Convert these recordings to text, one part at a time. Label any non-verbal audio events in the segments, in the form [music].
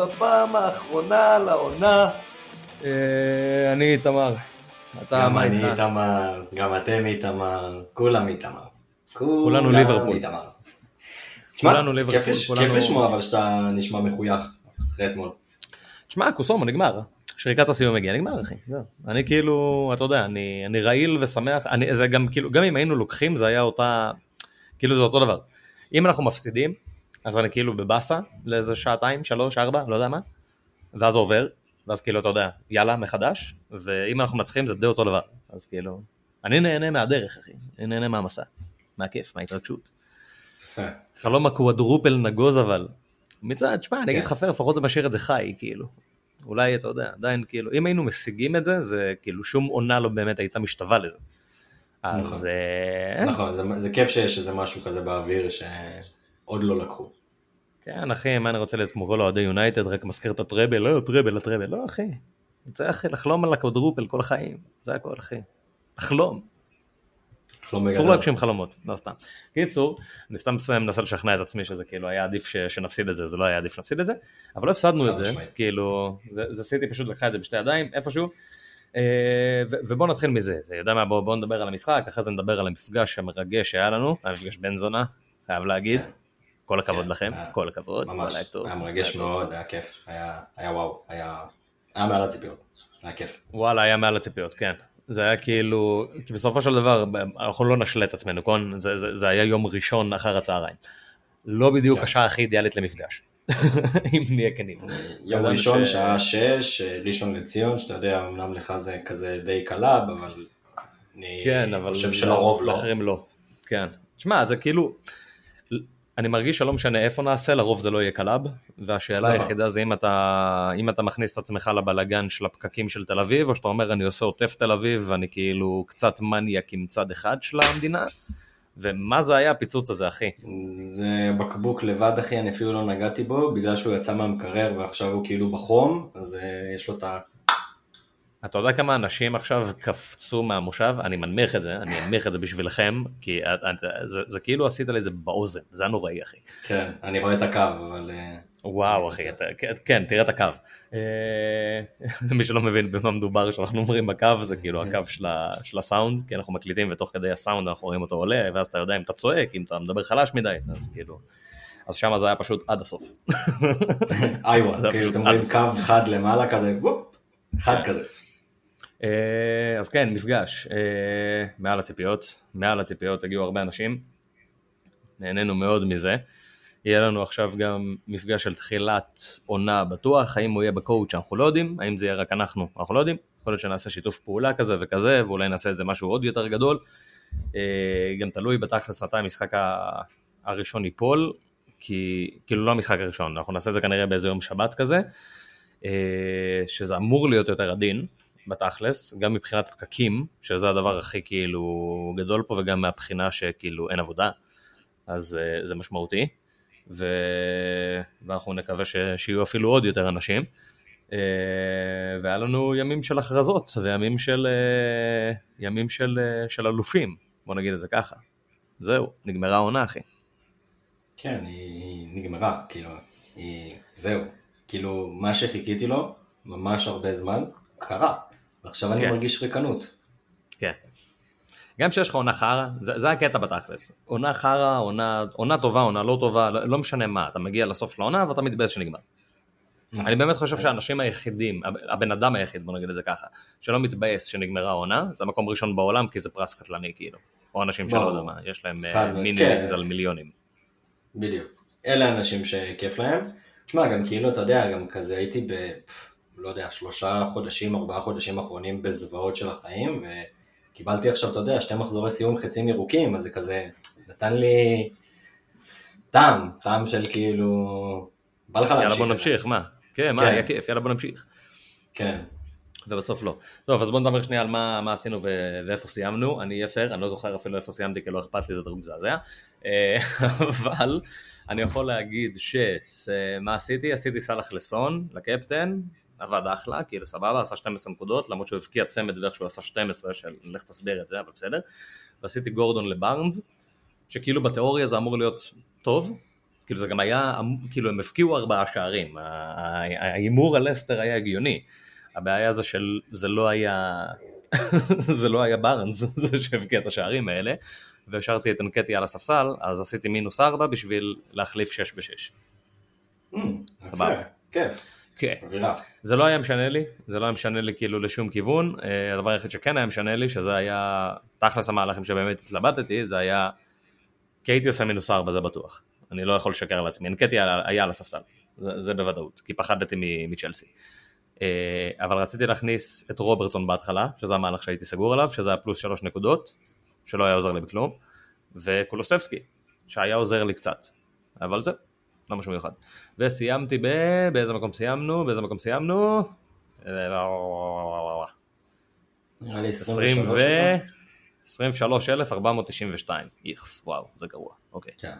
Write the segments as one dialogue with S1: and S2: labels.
S1: בפעם האחרונה לעונה.
S2: אה, אני איתמר. אתה,
S1: גם
S2: מה
S1: אני
S2: איתך?
S1: איתמר, גם אתם איתמר, כולם איתמר.
S2: כולנו ליברפול. כולנו ליברפול,
S1: כיף לשמוע אבל שאתה נשמע מחוייך אחרי אתמול.
S2: תשמע, קוסומו, נגמר. שריקת הסיום הגיעה, נגמר אחי. אני כאילו, אתה יודע, אני, אני רעיל ושמח, אני, זה גם כאילו, גם אם היינו לוקחים זה היה אותה, כאילו זה אותו דבר. אם אנחנו מפסידים, אז אני כאילו בבאסה לאיזה שעתיים, שלוש, ארבע, לא יודע מה, ואז עובר, ואז כאילו, אתה יודע, יאללה, מחדש, ואם אנחנו מנצחים זה די אותו דבר. אז כאילו, אני נהנה מהדרך, אחי. אני נהנה מהמסע, מהכיף, מההתרגשות. חלום הקוואדרופל נגוז אבל. מצד, תשמע, אני אגיד
S1: כן.
S2: לך פייר, לפחות זה משאיר את זה חי, כאילו. אולי, אתה יודע, עדיין, כאילו, אם היינו משיגים את זה, זה כאילו שום עונה לא באמת הייתה משתווה לזה. אז...
S1: נכון.
S2: אה,
S1: נכון, זה- זה כיף שיש איזה משהו כזה באוויר שעוד לא לקחו.
S2: כן, אחי, מה אני רוצה להיות כמו כל אוהדי יונייטד, רק מזכיר את הטראבל, לא, טראבל, הטראבל, לא, אחי. רוצה, אחי, לחלום על הקוואדרופל כל החיים, זה הכל, אחי. לחלום.
S1: לא
S2: אסור. להגשים חלומות, לא סתם. קיצור, אני סתם מנסה לשכנע את עצמי שזה כאילו היה עדיף ש- שנפסיד את זה, זה לא היה עדיף שנפסיד את זה, אבל לא הפסדנו את זה. כאילו, זה זה סיטי פשוט לקחה את זה בשתי ידיים, איפשהו, אה, ו- ובוא נתחיל מזה, אתה יודע מה, בוא בוא נדבר על המשחק, אחרי זה נדבר על המפגש המרגש שהיה לנו, המפגש בן זונה, חייב להגיד. כל הכבוד
S1: כן,
S2: לכם,
S1: היה-
S2: כל הכבוד,
S1: ממש,
S2: היה
S1: היה מרגש. מאוד, היה כיף, היה וואו, היה היה מעל הציפיות, היה כיף.
S2: וואלה, היה מעל הציפיות, כן. זה היה כאילו, כי בסופו של דבר, אנחנו לא נשלה את עצמנו, נכון? זה, זה, זה היה יום ראשון אחר הצהריים. לא בדיוק
S1: כן.
S2: השעה הכי אידיאלית למפגש, [laughs] אם נהיה כנים.
S1: יום ראשון,
S2: ש-
S1: שעה שש, ראשון לציון, שאתה יודע, אמנם לך זה כזה די קרוב, אבל אני
S2: כן, אבל
S1: חושב שלרוב לא.
S2: לאחרים לא. כן. תשמע, זה כאילו, אני מרגיש שלא משנה איפה נעשה, לרוב זה לא יהיה קרוב, והשאלה
S1: נכון.
S2: היחידה זה אם אתה, אם אתה מכניס את עצמך לבלגן של הפקקים של תל אביב, או שאתה אומר אני עושה עוטף תל אביב, ואני כאילו קצת מניאק עם צד אחד של המדינה, ומה זה היה הפיצוץ הזה, אחי?
S1: זה בקבוק לבד אחי, אני אפילו לא נגעתי בו, בגלל שהוא יצא מהמקרר ועכשיו הוא כאילו בחום, אז אה, יש לו את ה...
S2: אתה יודע כמה אנשים עכשיו קפצו מהמושב? אני מנמיך את זה, אני אנמיך את זה בשבילכם, כי את- זה, זה כאילו עשית לי את זה באוזן, זה היה נוראי, אחי.
S1: כן, אני רואה את הקו, אבל... אה,
S2: וואו אחי, אתה, כן, כן, תראה את הקו. אה, [laughs] למי שלא מבין במה מדובר שאנחנו אומרים בקו, זה כאילו הקו של, של הסאונד, כי אנחנו מקליטים ותוך כדי הסאונד אנחנו רואים אותו עולה, ואז אתה יודע אם אתה צועק, אם אתה מדבר חלש מדי, אז כאילו, אז שם זה היה פשוט עד הסוף. [laughs]
S1: איווה,
S2: זה
S1: כאילו אתם רואים קו אחד למעלה כזה, וופ,
S2: כן.
S1: כזה.
S2: אה, אז כן, מפגש, אה, מעל הציפיות, מעל הציפיות הגיעו הרבה אנשים, נהנינו מאוד מזה. יהיה לנו עכשיו גם מפגש של תחילת עונה בטוח, האם הוא יהיה בקואוצ' אנחנו לא יודעים, האם זה יהיה רק אנחנו, אנחנו לא יודעים, יכול להיות שנעשה שיתוף פעולה כזה וכזה, ואולי נעשה את זה משהו עוד יותר גדול. אה, גם תלוי בתכלס מתי המשחק הראשון ייפול, כי, כאילו לא המשחק הראשון, אנחנו נעשה את זה כנראה באיזה יום שבת כזה, שזה אמור להיות יותר עדין, בתכלס, גם מבחינת פקקים, שזה הדבר הכי כאילו גדול פה, וגם מהבחינה שכאילו אין עבודה, אז uh, זה משמעותי, ו... ואנחנו נקווה ש... שיהיו אפילו עוד יותר אנשים. Uh, והיה לנו ימים של הכרזות, וימים של, uh, ימים של, של אלופים, בוא נגיד את זה ככה. זהו, נגמרה העונה אחי.
S1: כן, היא נגמרה, כאילו, היא... זהו. כאילו, מה שחיכיתי לו, ממש הרבה זמן, קרה. ועכשיו אני
S2: כן.
S1: מרגיש ריקנות.
S2: כן. גם כשיש לך עונה חרא, זה, זה הקטע בתכלס. עונה חרא, עונה, עונה טובה, עונה לא טובה, לא, לא משנה מה, אתה מגיע לסוף של העונה ואתה מתבאס שנגמר. אני באמת חושב שהאנשים היחידים, הב- הבן אדם היחיד, בוא נגיד את זה ככה, שלא מתבאס שנגמרה העונה, זה מקום ראשון בעולם כי זה פרס קטלני כאילו. או אנשים שלא. יודע מה, יש להם אה,
S1: חד-
S2: מיני
S1: כן.
S2: על מיליונים.
S1: בדיוק. אלה האנשים שכיף להם. תשמע, גם כאילו, אתה יודע, גם כזה הייתי ב... לא יודע, שלושה חודשים, ארבעה חודשים אחרונים בזוועות של החיים, וקיבלתי עכשיו, אתה יודע, שתי מחזורי סיום חצים ירוקים, אז זה כזה, נתן לי טעם, טעם של כאילו... בא לך להמשיך.
S2: יאללה בוא. נמשיך, מה? כן, מה,
S1: כן.
S2: היה כיף, יאללה בוא נמשיך.
S1: כן.
S2: ובסוף לא. טוב, אז בוא נדבר שנייה על מה, מה עשינו ו- ואיפה סיימנו. אני אהיה פייר, אני לא זוכר אפילו איפה סיימתי, כי לא אכפת לי, זה דברים מזעזע. אה, [laughs] אבל אני יכול להגיד שמה עשיתי? עשיתי סאלח לסון, לקפטן, עבד אחלה, כאילו סבבה, עשה 12 נקודות, למרות שהוא הבקיע צמד ואיך שהוא עשה 12, של לך תסביר את זה, אבל בסדר. ועשיתי גורדון לבארנס, שכאילו בתיאוריה זה אמור להיות טוב, כאילו זה גם היה, כאילו הם הפקיעו ארבעה שערים, ההימור על לסטר היה הגיוני. הבעיה זה שזה לא היה, זה לא היה [laughs] בארנס, [laughs] זה שהבקיע את השערים האלה, והשארתי את אנקטי על הספסל, אז עשיתי מינוס ארבע בשביל להחליף שש בשש.
S1: Mm, סבבה. כיף.
S2: כן. זה לא היה משנה לי, זה לא היה משנה לי כאילו לשום כיוון, אה, הדבר היחיד שכן היה משנה לי, שזה היה תכלס המהלכים שבאמת התלבטתי, זה היה, כי הייתי עושה מינוס ארבע זה בטוח, אני לא יכול לשקר על עצמי, אנקטי היה על הספסל, זה, זה בוודאות, כי פחדתי מצ'לסי. אה, אבל רציתי להכניס את רוברטסון בהתחלה, שזה המהלך שהייתי סגור עליו, שזה היה פלוס שלוש נקודות, שלא היה עוזר לי בכלום, וקולוספסקי, שהיה עוזר לי קצת, אבל זה, לא משהו מיוחד. וסיימתי ב... באיזה מקום סיימנו? באיזה מקום סיימנו? 23,492, איכס, וואו, זה גרוע, אוקיי.
S1: כן.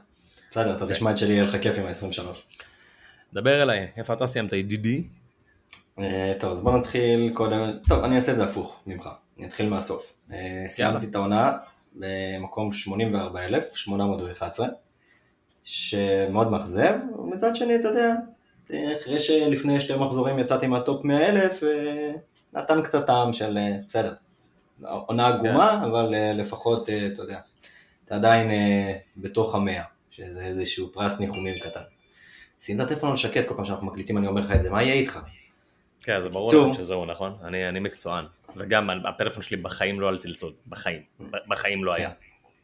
S1: בסדר, אתה תשמע את שלי, יהיה לך כיף עם ה-23.
S2: דבר אליי, איפה אתה סיימת, ידידי?
S1: אה, טוב, אז בוא נתחיל קודם, טוב, אני אעשה את זה הפוך ממך, אני אתחיל מהסוף. אה, סיימתי את העונה במקום 84,811, שמאוד מאכזב, ומצד שני, אתה יודע, אחרי שלפני שתי מחזורים יצאתי מהטופ 100,000, אה, נתן קצת טעם של בסדר. עונה עגומה, כן. אבל לפחות, אתה יודע, אתה עדיין בתוך המאה, שזה איזשהו פרס ניחומים קטן. שים את הטלפון על שקט כל פעם שאנחנו מקליטים, אני אומר לך את זה, מה יהיה איתך?
S2: כן, זה ברור לכם שזהו, נכון? אני, אני מקצוען. וגם הפלאפון שלי בחיים לא על צלצול, בחיים. בחיים לא היה.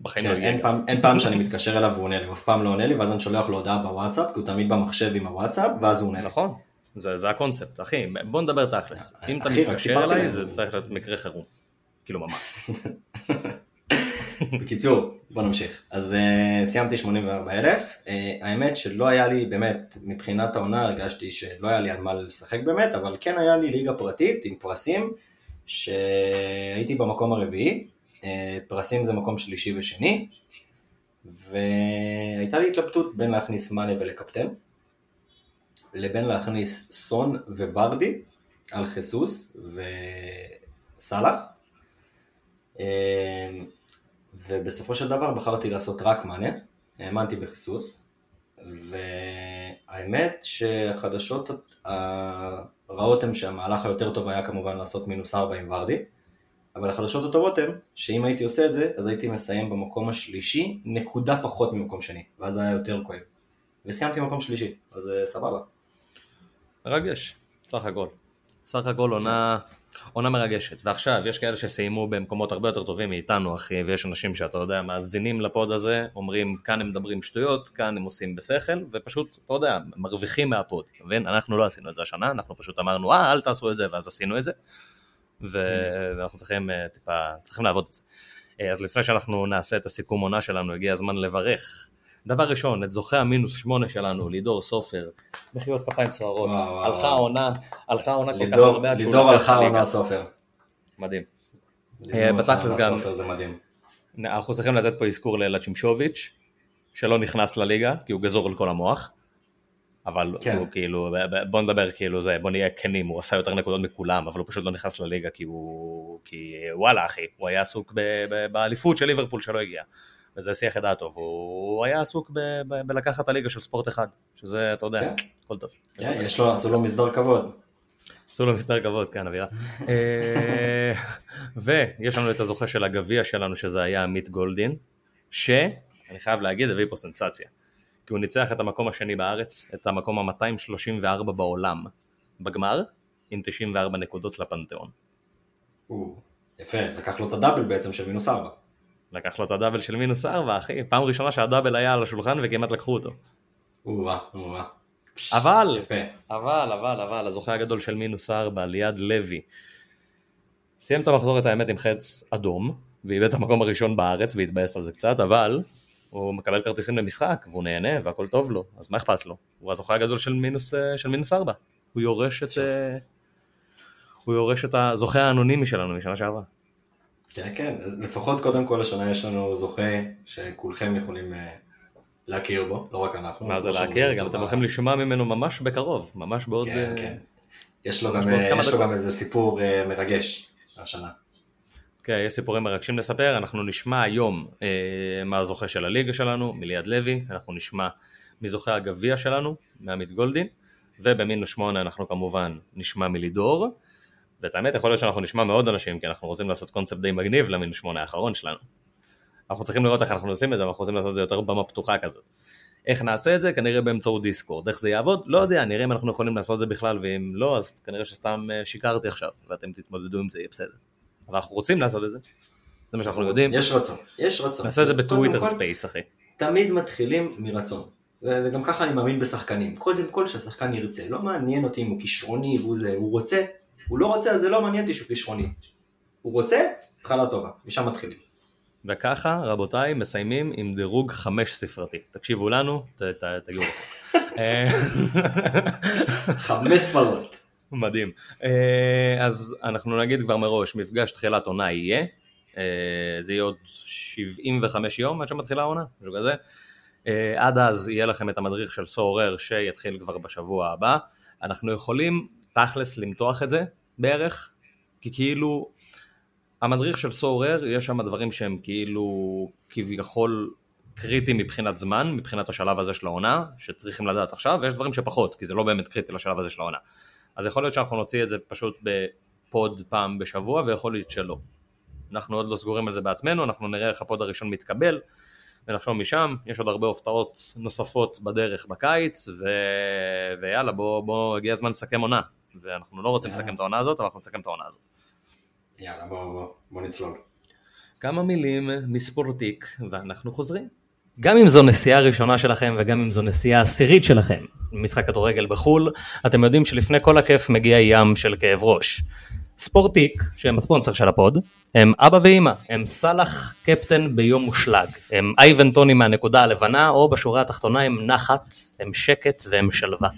S1: בחיים כן, לא הגיע. אין, אין פעם שאני מתקשר אליו והוא עונה לי, הוא אף פעם לא עונה לי, ואז אני שולח לו הודעה בוואטסאפ, כי הוא תמיד במחשב עם הוואטסאפ, ואז הוא עונה לי.
S2: נכון, זה, זה הקונספט, אחי, בוא נדבר תכלס. אם אתה מתקשר אליי, זה צריך להיות מקרה חירום. כאילו ממש. [laughs]
S1: בקיצור, בוא נמשיך. אז uh, סיימתי 84,000. Uh, האמת שלא היה לי, באמת, מבחינת העונה הרגשתי שלא היה לי על מה לשחק באמת, אבל כן היה לי ליגה פרטית עם פרסים, שהייתי במקום הרביעי. Uh, פרסים זה מקום שלישי ושני, והייתה לי התלבטות בין להכניס מאנה ולקפטן, לבין להכניס סון וורדי על חיסוס וסאלח. ובסופו של דבר בחרתי לעשות רק מאנה, האמנתי בחיסוס, והאמת שהחדשות הרעות הן שהמהלך היותר טוב היה כמובן לעשות מינוס ארבע עם ורדי, אבל החדשות הטובות הן שאם הייתי עושה את זה, אז הייתי מסיים במקום השלישי, נקודה פחות ממקום שני, ואז זה היה יותר כואב. וסיימתי במקום שלישי, אז אה, סבבה.
S2: מרגש, סך הכל. סך הכל עונה עונה מרגשת, ועכשיו יש כאלה שסיימו במקומות הרבה יותר טובים מאיתנו אחי, ויש אנשים שאתה יודע, מאזינים לפוד הזה, אומרים כאן הם מדברים שטויות, כאן הם עושים בשכל, ופשוט, אתה יודע, מרוויחים מהפוד, אתה מבין? אנחנו לא עשינו את זה השנה, אנחנו פשוט אמרנו, אה, אל תעשו את זה, ואז עשינו את זה, ואנחנו צריכים אה, טיפה, צריכים לעבוד את זה. אה, אז לפני שאנחנו נעשה את הסיכום עונה שלנו, הגיע הזמן לברך דבר ראשון, את זוכה המינוס שמונה שלנו, לידור סופר, מחיאות כפיים סוערות, הלכה העונה, הלכה העונה כל כך הרבה
S1: עד שהוא לידור הלכה העונה סופר.
S2: מדהים. אה, בתכלס גם. אנחנו צריכים לתת פה אזכור לצ'ימשוביץ', שלא נכנס לליגה, כי הוא גזור על כל המוח. אבל כן. הוא כאילו, בוא נדבר כאילו זה, בוא נהיה כנים, הוא עשה יותר נקודות מכולם, אבל הוא פשוט לא נכנס לליגה כי הוא, כי וואלה אחי, הוא היה עסוק באליפות של ליברפול שלא הגיע. וזה שיח את דעתו, והוא היה עסוק ב- ב- בלקחת את הליגה של ספורט אחד, שזה, אתה יודע, כן. הכל טוב.
S1: כן, יש לו, עשו לו מסדר כבוד.
S2: עשו לו מסדר כבוד, כן, אבירה. אה, ויש לנו את הזוכה של הגביע שלנו, שזה היה עמית גולדין, שאני חייב להגיד, הביא פה סנסציה. כי הוא ניצח את המקום השני בארץ, את המקום ה-234 בעולם בגמר, עם 94 נקודות לפנתיאון.
S1: יפה, לקח לו את הדאבל בעצם של מינוס 4.
S2: לקח לו את הדאבל של מינוס 4, אחי, פעם ראשונה שהדאבל היה על השולחן וכמעט לקחו אותו. אבל, אבל, אבל, אבל, הזוכה הגדול של מינוס 4, ליד לוי, סיים את המחזור את האמת עם חץ אדום, ואיבד את המקום הראשון בארץ והתבאס על זה קצת, אבל הוא מקבל כרטיסים למשחק והוא נהנה והכל טוב לו, אז מה אכפת לו? הוא הזוכה הגדול של מינוס, אה, של מינוס 4, הוא יורש את... אה, הוא יורש את הזוכה האנונימי שלנו משנה שעברה.
S1: כן, כן, לפחות קודם כל השנה יש לנו זוכה שכולכם יכולים אה, להכיר בו, לא רק אנחנו.
S2: מה זה להכיר? גם אתם הולכים לשמוע ממנו ממש בקרוב, ממש בעוד...
S1: כן, כן. יש לו גם, יש לו גם איזה סיפור מרגש השנה.
S2: כן, יש סיפורים מרגשים לספר, אנחנו נשמע היום אה, מה הזוכה של הליגה שלנו, מליעד לוי, אנחנו נשמע מזוכה הגביע שלנו, מעמית גולדין, ובמינוס שמונה אנחנו כמובן נשמע מלידור, ואת האמת יכול להיות שאנחנו נשמע מעוד אנשים, כי אנחנו רוצים לעשות קונספט די מגניב למינוס שמונה האחרון שלנו. אנחנו צריכים לראות איך אנחנו עושים את זה, ואנחנו רוצים לעשות את זה יותר במה פתוחה כזאת. איך נעשה את זה? כנראה באמצעות דיסקורד. איך זה יעבוד? לא יודע, נראה אם אנחנו יכולים לעשות את זה בכלל, ואם לא, אז כנראה שסתם אה, שיקרתי עכשיו, ואתם תתמודדו עם זה, יהיה בסדר. אבל אנחנו רוצים לעשות את זה. זה מה שאנחנו יודעים.
S1: יש רצון, יש רצון.
S2: נעשה את זה בטוויטר ספייס, אחי.
S1: תמיד מתחילים מרצון. זה, זה גם ככה אני מאמין בשחקנים. קודם כל שהשחקן ירצה. לא מעניין אותי אם הוא כישרוני והוא זה, הוא רוצה, הוא לא רוצה, אז זה לא מעניין אותי שהוא כישרוני. הוא רוצה, התחלה טובה, משם מתחילים.
S2: וככה, רבותיי, מסיימים עם דירוג חמש ספרתי. תקשיבו לנו, תגידו. [laughs] אה, [laughs]
S1: חמש ספרות.
S2: מדהים. אה, אז אנחנו נגיד כבר מראש, מפגש תחילת עונה יהיה. אה, זה יהיה עוד 75 יום עד שמתחילה העונה, משהו כזה. אה, עד אז יהיה לכם את המדריך של סורר שיתחיל כבר בשבוע הבא. אנחנו יכולים תכלס למתוח את זה בערך, כי כאילו המדריך של סורר יש שם דברים שהם כאילו כביכול קריטיים מבחינת זמן, מבחינת השלב הזה של העונה, שצריכים לדעת עכשיו, ויש דברים שפחות, כי זה לא באמת קריטי לשלב הזה של העונה. אז יכול להיות שאנחנו נוציא את זה פשוט בפוד פעם בשבוע, ויכול להיות שלא. אנחנו עוד לא סגורים על זה בעצמנו, אנחנו נראה איך הפוד הראשון מתקבל, ונחשוב משם, יש עוד הרבה הפתעות נוספות בדרך בקיץ, ו... ויאללה, בוא, בוא, הגיע הזמן לסכם עונה. ואנחנו לא רוצים. לסכם את העונה הזאת, אבל אנחנו נסכם את העונה הזאת.
S1: יאללה, בוא, בוא, בוא נצלול.
S2: כמה מילים מספורטיק, ואנחנו חוזרים. גם אם זו נסיעה ראשונה שלכם וגם אם זו נסיעה עשירית שלכם למשחק כדורגל בחו"ל, אתם יודעים שלפני כל הכיף מגיע ים של כאב ראש. ספורטיק, שהם הספונסר של ה pod, הם אבא ואימא, הם סאלח קפטן ביום מושלג, הם אייבן טוני מהנקודה הלבנה, או בשורה התחתונה הם נחת, הם שקט והם שלווה.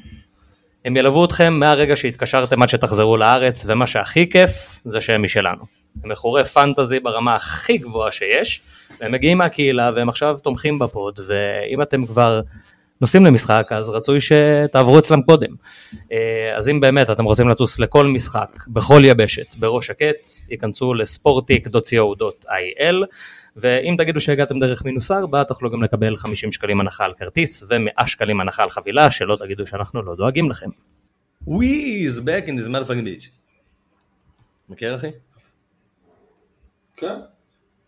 S2: הם ילוו אתכם מהרגע שהתקשרתם עד שתחזרו לארץ, ומה שהכי כיף זה שהם משלנו. הם מכורי fantasy ברמה הכי גבוהה שיש, והם מגיעים מהקהילה והם עכשיו תומכים ב pod, ואם אתם כבר נוסעים למשחק, אז רצוי שתעברו אצלם קודם. אה, אז אם באמת אתם רוצים לטוס לכל משחק, בכל יבשת, בראש שקט, ייכנסו לספורטיק.co.il, ואם תגידו שהגעתם דרך מינוס 4, תוכלו גם לקבל 50 שקלים הנחה על כרטיס ו-100 שקלים הנחה על חבילה, שלא תגידו שאנחנו לא דואגים לכם. וויז, back in this motherfucking bitch. מכיר אחי?
S1: כן.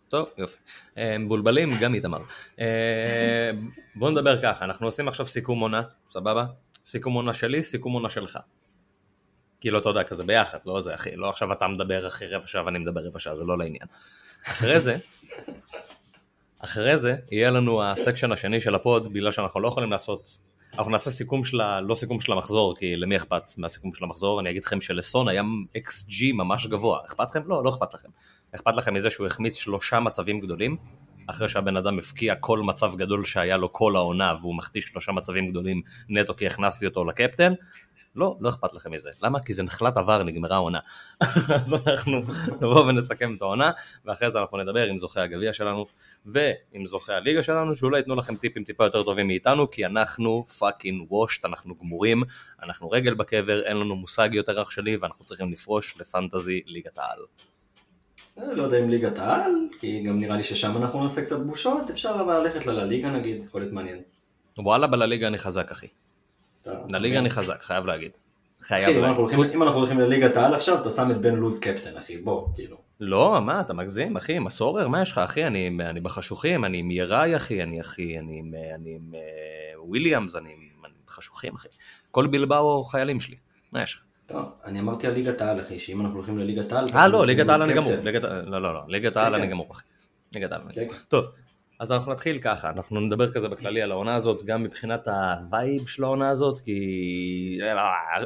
S2: טוב, יופי. אה, מבולבלים, גם איתמר. אה, בואו נדבר ככה, אנחנו עושים עכשיו סיכום עונה, סבבה? סיכום עונה שלי, סיכום עונה שלך. כאילו, אתה יודע, כזה ביחד, לא זה, אחי, לא עכשיו אתה מדבר אחרי רבע שעה ואני מדבר רבע שעה, זה לא לעניין. אחרי זה, אחרי זה, יהיה לנו ה section השני של ה pod, בגלל שאנחנו לא יכולים לעשות, אנחנו נעשה סיכום של ה... לא סיכום של המחזור, כי למי אכפת מהסיכום של המחזור, אני אגיד לכם שלסון היה XG ממש גבוה, אכפת לכם? לא, לא אכפת לכם. אכפת לכם מזה שהוא החמיץ שלושה מצבים גדולים, אחרי שהבן אדם הבקיע כל מצב גדול שהיה לו כל העונה, והוא מחטיא שלושה מצבים גדולים נטו כי הכנסתי אותו לקפטן? לא, לא אכפת לכם מזה. למה? כי זה נחלת עבר, נגמרה העונה. [laughs] אז אנחנו נבוא ונסכם את העונה, ואחרי זה אנחנו נדבר עם זוכי הגביע שלנו, ועם זוכי הליגה שלנו, שאולי ייתנו לכם טיפים טיפה יותר טובים מאיתנו, כי אנחנו fucking washed, אנחנו גמורים, אנחנו רגל בקבר, אין לנו מושג יותר אח שלי, ואנחנו צריכים לפרוש ל fantasy ליגת העל.
S1: אני לא יודע אם ליגת העל, כי גם נראה לי ששם אנחנו נעשה קצת בושות, אפשר אבל ללכת לליגה נגיד, יכול להיות מעניין.
S2: וואלה, בלליגה אני חזק, אחי. לליגה אני חזק, חייב להגיד. חייב
S1: אחי, אם אנחנו
S2: להגיד.
S1: אם אנחנו הולכים לליגת העל עכשיו, אתה שם את בן לוז קפטן, אחי, בוא, כאילו.
S2: לא, מה, אתה מגזים, אחי, עם הסורר, מה יש לך, אחי? אני, בחשוכים, אני עם יראי, אחי, אני אחי, אני עם, אה, וויליאמס, אני עם חשוכים, אחי. כל בלבאו חיילים שלי, מה יש לך?
S1: לא, אני אמרתי על ליגת העל, אחי, שאם אנחנו הולכים לליגת העל...
S2: אה, לא, ליגת העל אני גמור, לא, לא, לא, ליגת העל
S1: כן,
S2: אני
S1: כן.
S2: גמור, אחי. ליגת העל. אני
S1: כן,
S2: גמור. טוב, אז אנחנו נתחיל ככה, אנחנו נדבר כזה בכללי על העונה הזאת, גם מבחינת ה vibe של העונה הזאת, כי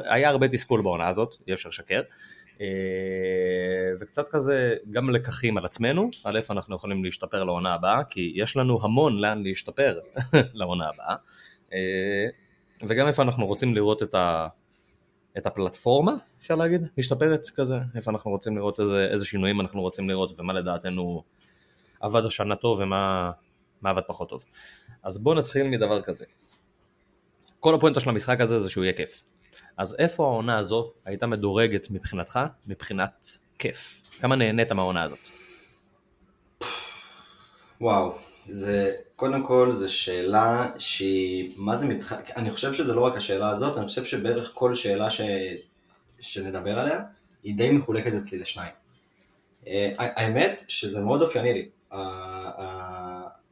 S2: היה הרבה תסכול בעונה הזאת, אי אפשר לשקר. אה, וקצת כזה גם לקחים על עצמנו, על איפה אנחנו יכולים להשתפר לעונה הבאה, כי יש לנו המון לאן להשתפר [laughs] לעונה הבאה, אה, וגם איפה אנחנו רוצים לראות את, ה, את הפלטפורמה, אפשר להגיד, משתפרת כזה, איפה אנחנו רוצים לראות איזה, איזה שינויים אנחנו רוצים לראות ומה לדעתנו עבד השנה טוב ומה מה עבד פחות טוב. אז בואו נתחיל מדבר כזה. כל הפואנטה של המשחק הזה זה שהוא יהיה כיף. אז איפה העונה הזו הייתה מדורגת מבחינתך, מבחינת כיף? כמה נהנית מהעונה הזאת?
S1: וואו, זה, קודם כל, זו שאלה שהיא, מה זה מתח... אני חושב שזה לא רק השאלה הזאת, אני חושב שבערך כל שאלה ש... שנדבר עליה, היא די מחולקת אצלי לשניים. אה, האמת שזה מאוד אופייני לי.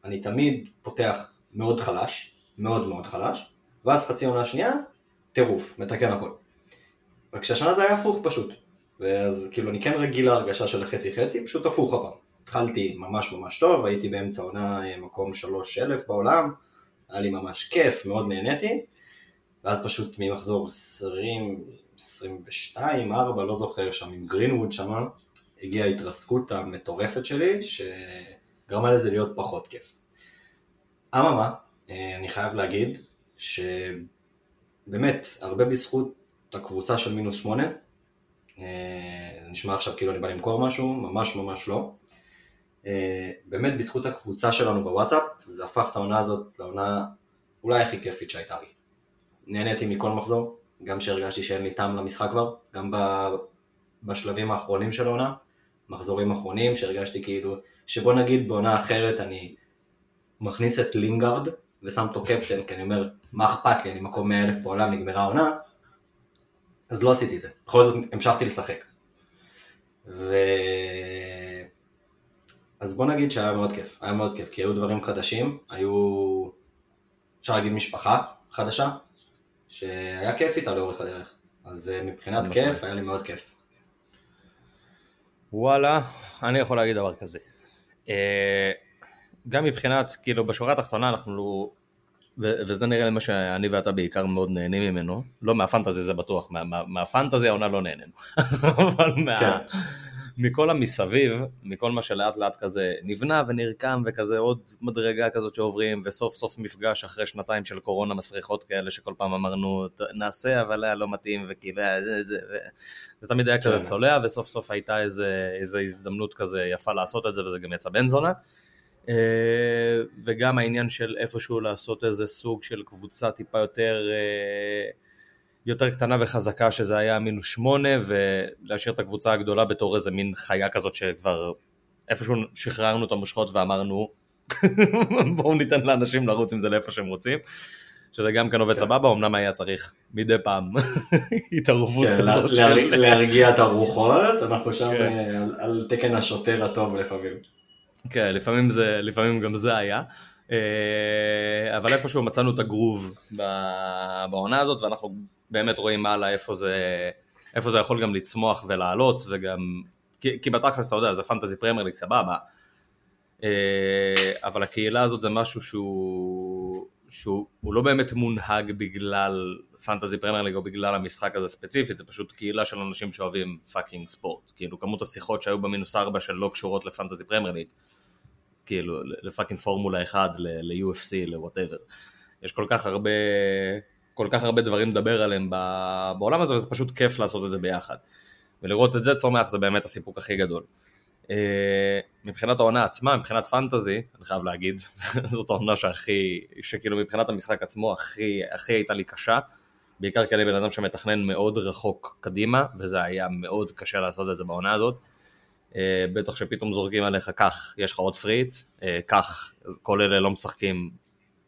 S1: אני תמיד פותח מאוד חלש, מאוד מאוד חלש, ואז חצי עונה שנייה, טירוף, מתקן הכל. רק שהשנה זה היה הפוך פשוט. ואז כאילו אני כן רגיל להרגשה של חצי חצי, פשוט הפוך הפעם. התחלתי ממש ממש טוב, הייתי באמצע עונה אה, מקום שלוש אלף בעולם, היה לי ממש כיף, מאוד נהניתי, ואז פשוט ממחזור 20, 22, 4, לא זוכר, שם עם גרינווד שמה, הגיעה ההתרסקות המטורפת שלי, שגרמה לזה להיות פחות כיף. אממה, אה, אני חייב להגיד שבאמת, הרבה בזכות הקבוצה של מינוס שמונה, אה, זה נשמע עכשיו כאילו אני בא למכור משהו, ממש ממש לא. אה, באמת בזכות הקבוצה שלנו בוואטסאפ, זה הפך את העונה הזאת לעונה אולי הכי כיפית שהייתה לי. נהניתי מכל מחזור, גם שהרגשתי שאין לי טעם למשחק כבר, גם בשלבים האחרונים של העונה, מחזורים אחרונים שהרגשתי כאילו, שבוא נגיד בעונה אחרת אני מכניס את לינגארד ושם אותו קפטן, כי אני אומר, מה אכפת לי, אני מקום 100 אלף בעולם, נגמרה העונה, אז לא עשיתי את זה. בכל זאת המשכתי לשחק. ו... אז בוא נגיד שהיה מאוד כיף, היה מאוד כיף, כי היו דברים חדשים, היו, אפשר להגיד משפחה חדשה, שהיה כיף איתה לאורך הדרך. אז אה, מבחינת כיף, היה לי מאוד כיף.
S2: וואלה, אני יכול להגיד דבר כזה. אה, גם מבחינת, כאילו בשורה התחתונה אנחנו, לא- וזה נראה לי מה שאני ואתה בעיקר מאוד נהנים ממנו, לא מהפנטזי זה בטוח, מה, מה, מהפנטזי העונה לא נהנינו, [laughs] אבל מה, כן. מכל המסביב, מכל מה שלאט לאט כזה נבנה ונרקם וכזה עוד מדרגה כזאת שעוברים וסוף סוף מפגש אחרי שנתיים של קורונה מסריחות כאלה שכל פעם אמרנו נעשה אבל היה לא מתאים וכאילו זה, זה, זה, זה תמיד היה כזה כן. צולע וסוף סוף הייתה איזה, איזה הזדמנות כזה יפה לעשות את זה וזה גם יצא בן זונה. אה, וגם העניין של איפשהו לעשות איזה סוג של קבוצה טיפה יותר אה, יותר קטנה וחזקה שזה היה מינוס שמונה ולהשאיר את הקבוצה הגדולה בתור איזה מין חיה כזאת שכבר איפשהו שחררנו את המושכות ואמרנו [laughs] בואו ניתן לאנשים לרוץ עם זה לאיפה שהם רוצים שזה גם כן עובד כן. סבבה, אמנם היה צריך מדי פעם [laughs] התערבות
S1: כן, כזאת. להרגיע את הרוחות, אנחנו שם כן. אה, על תקן השוטר הטוב לפעמים.
S2: כן, לפעמים, זה, לפעמים גם זה היה. אה, אבל איפשהו מצאנו את הגרוב בעונה הזאת, ואנחנו באמת רואים הלאה איפה זה, איפה זה יכול גם לצמוח ולעלות, וגם, כי, כי בתכלס אתה יודע, זה fantasy Premier League סבבה, אה, אבל הקהילה הזאת זה משהו שהוא, שהוא לא באמת מונהג בגלל fantasy Premier League או בגלל המשחק הזה ספציפית, זה פשוט קהילה של אנשים שאוהבים fucking ספורט, כאילו כמות השיחות שהיו במינוס 4 שלא קשורות ל fantasy Premier League, כאילו לפאקינג פורמולה 1, ל-UFC, ל-whatever. יש כל כך הרבה כל כך הרבה דברים לדבר עליהם בעולם הזה, וזה פשוט כיף לעשות את זה ביחד. ולראות את זה צומח זה באמת הסיפוק הכי גדול. אה, מבחינת העונה עצמה, מבחינת פנטזי, אני חייב להגיד, [laughs] זאת העונה שהכי, שכאילו מבחינת המשחק עצמו הכי, הכי הייתה לי קשה, בעיקר כי אני בן אדם שמתכנן מאוד רחוק קדימה, וזה היה מאוד קשה לעשות את זה בעונה הזאת. אה, בטח שפתאום זורקים עליך כך, יש לך עוד free hit, כך, כל אלה לא משחקים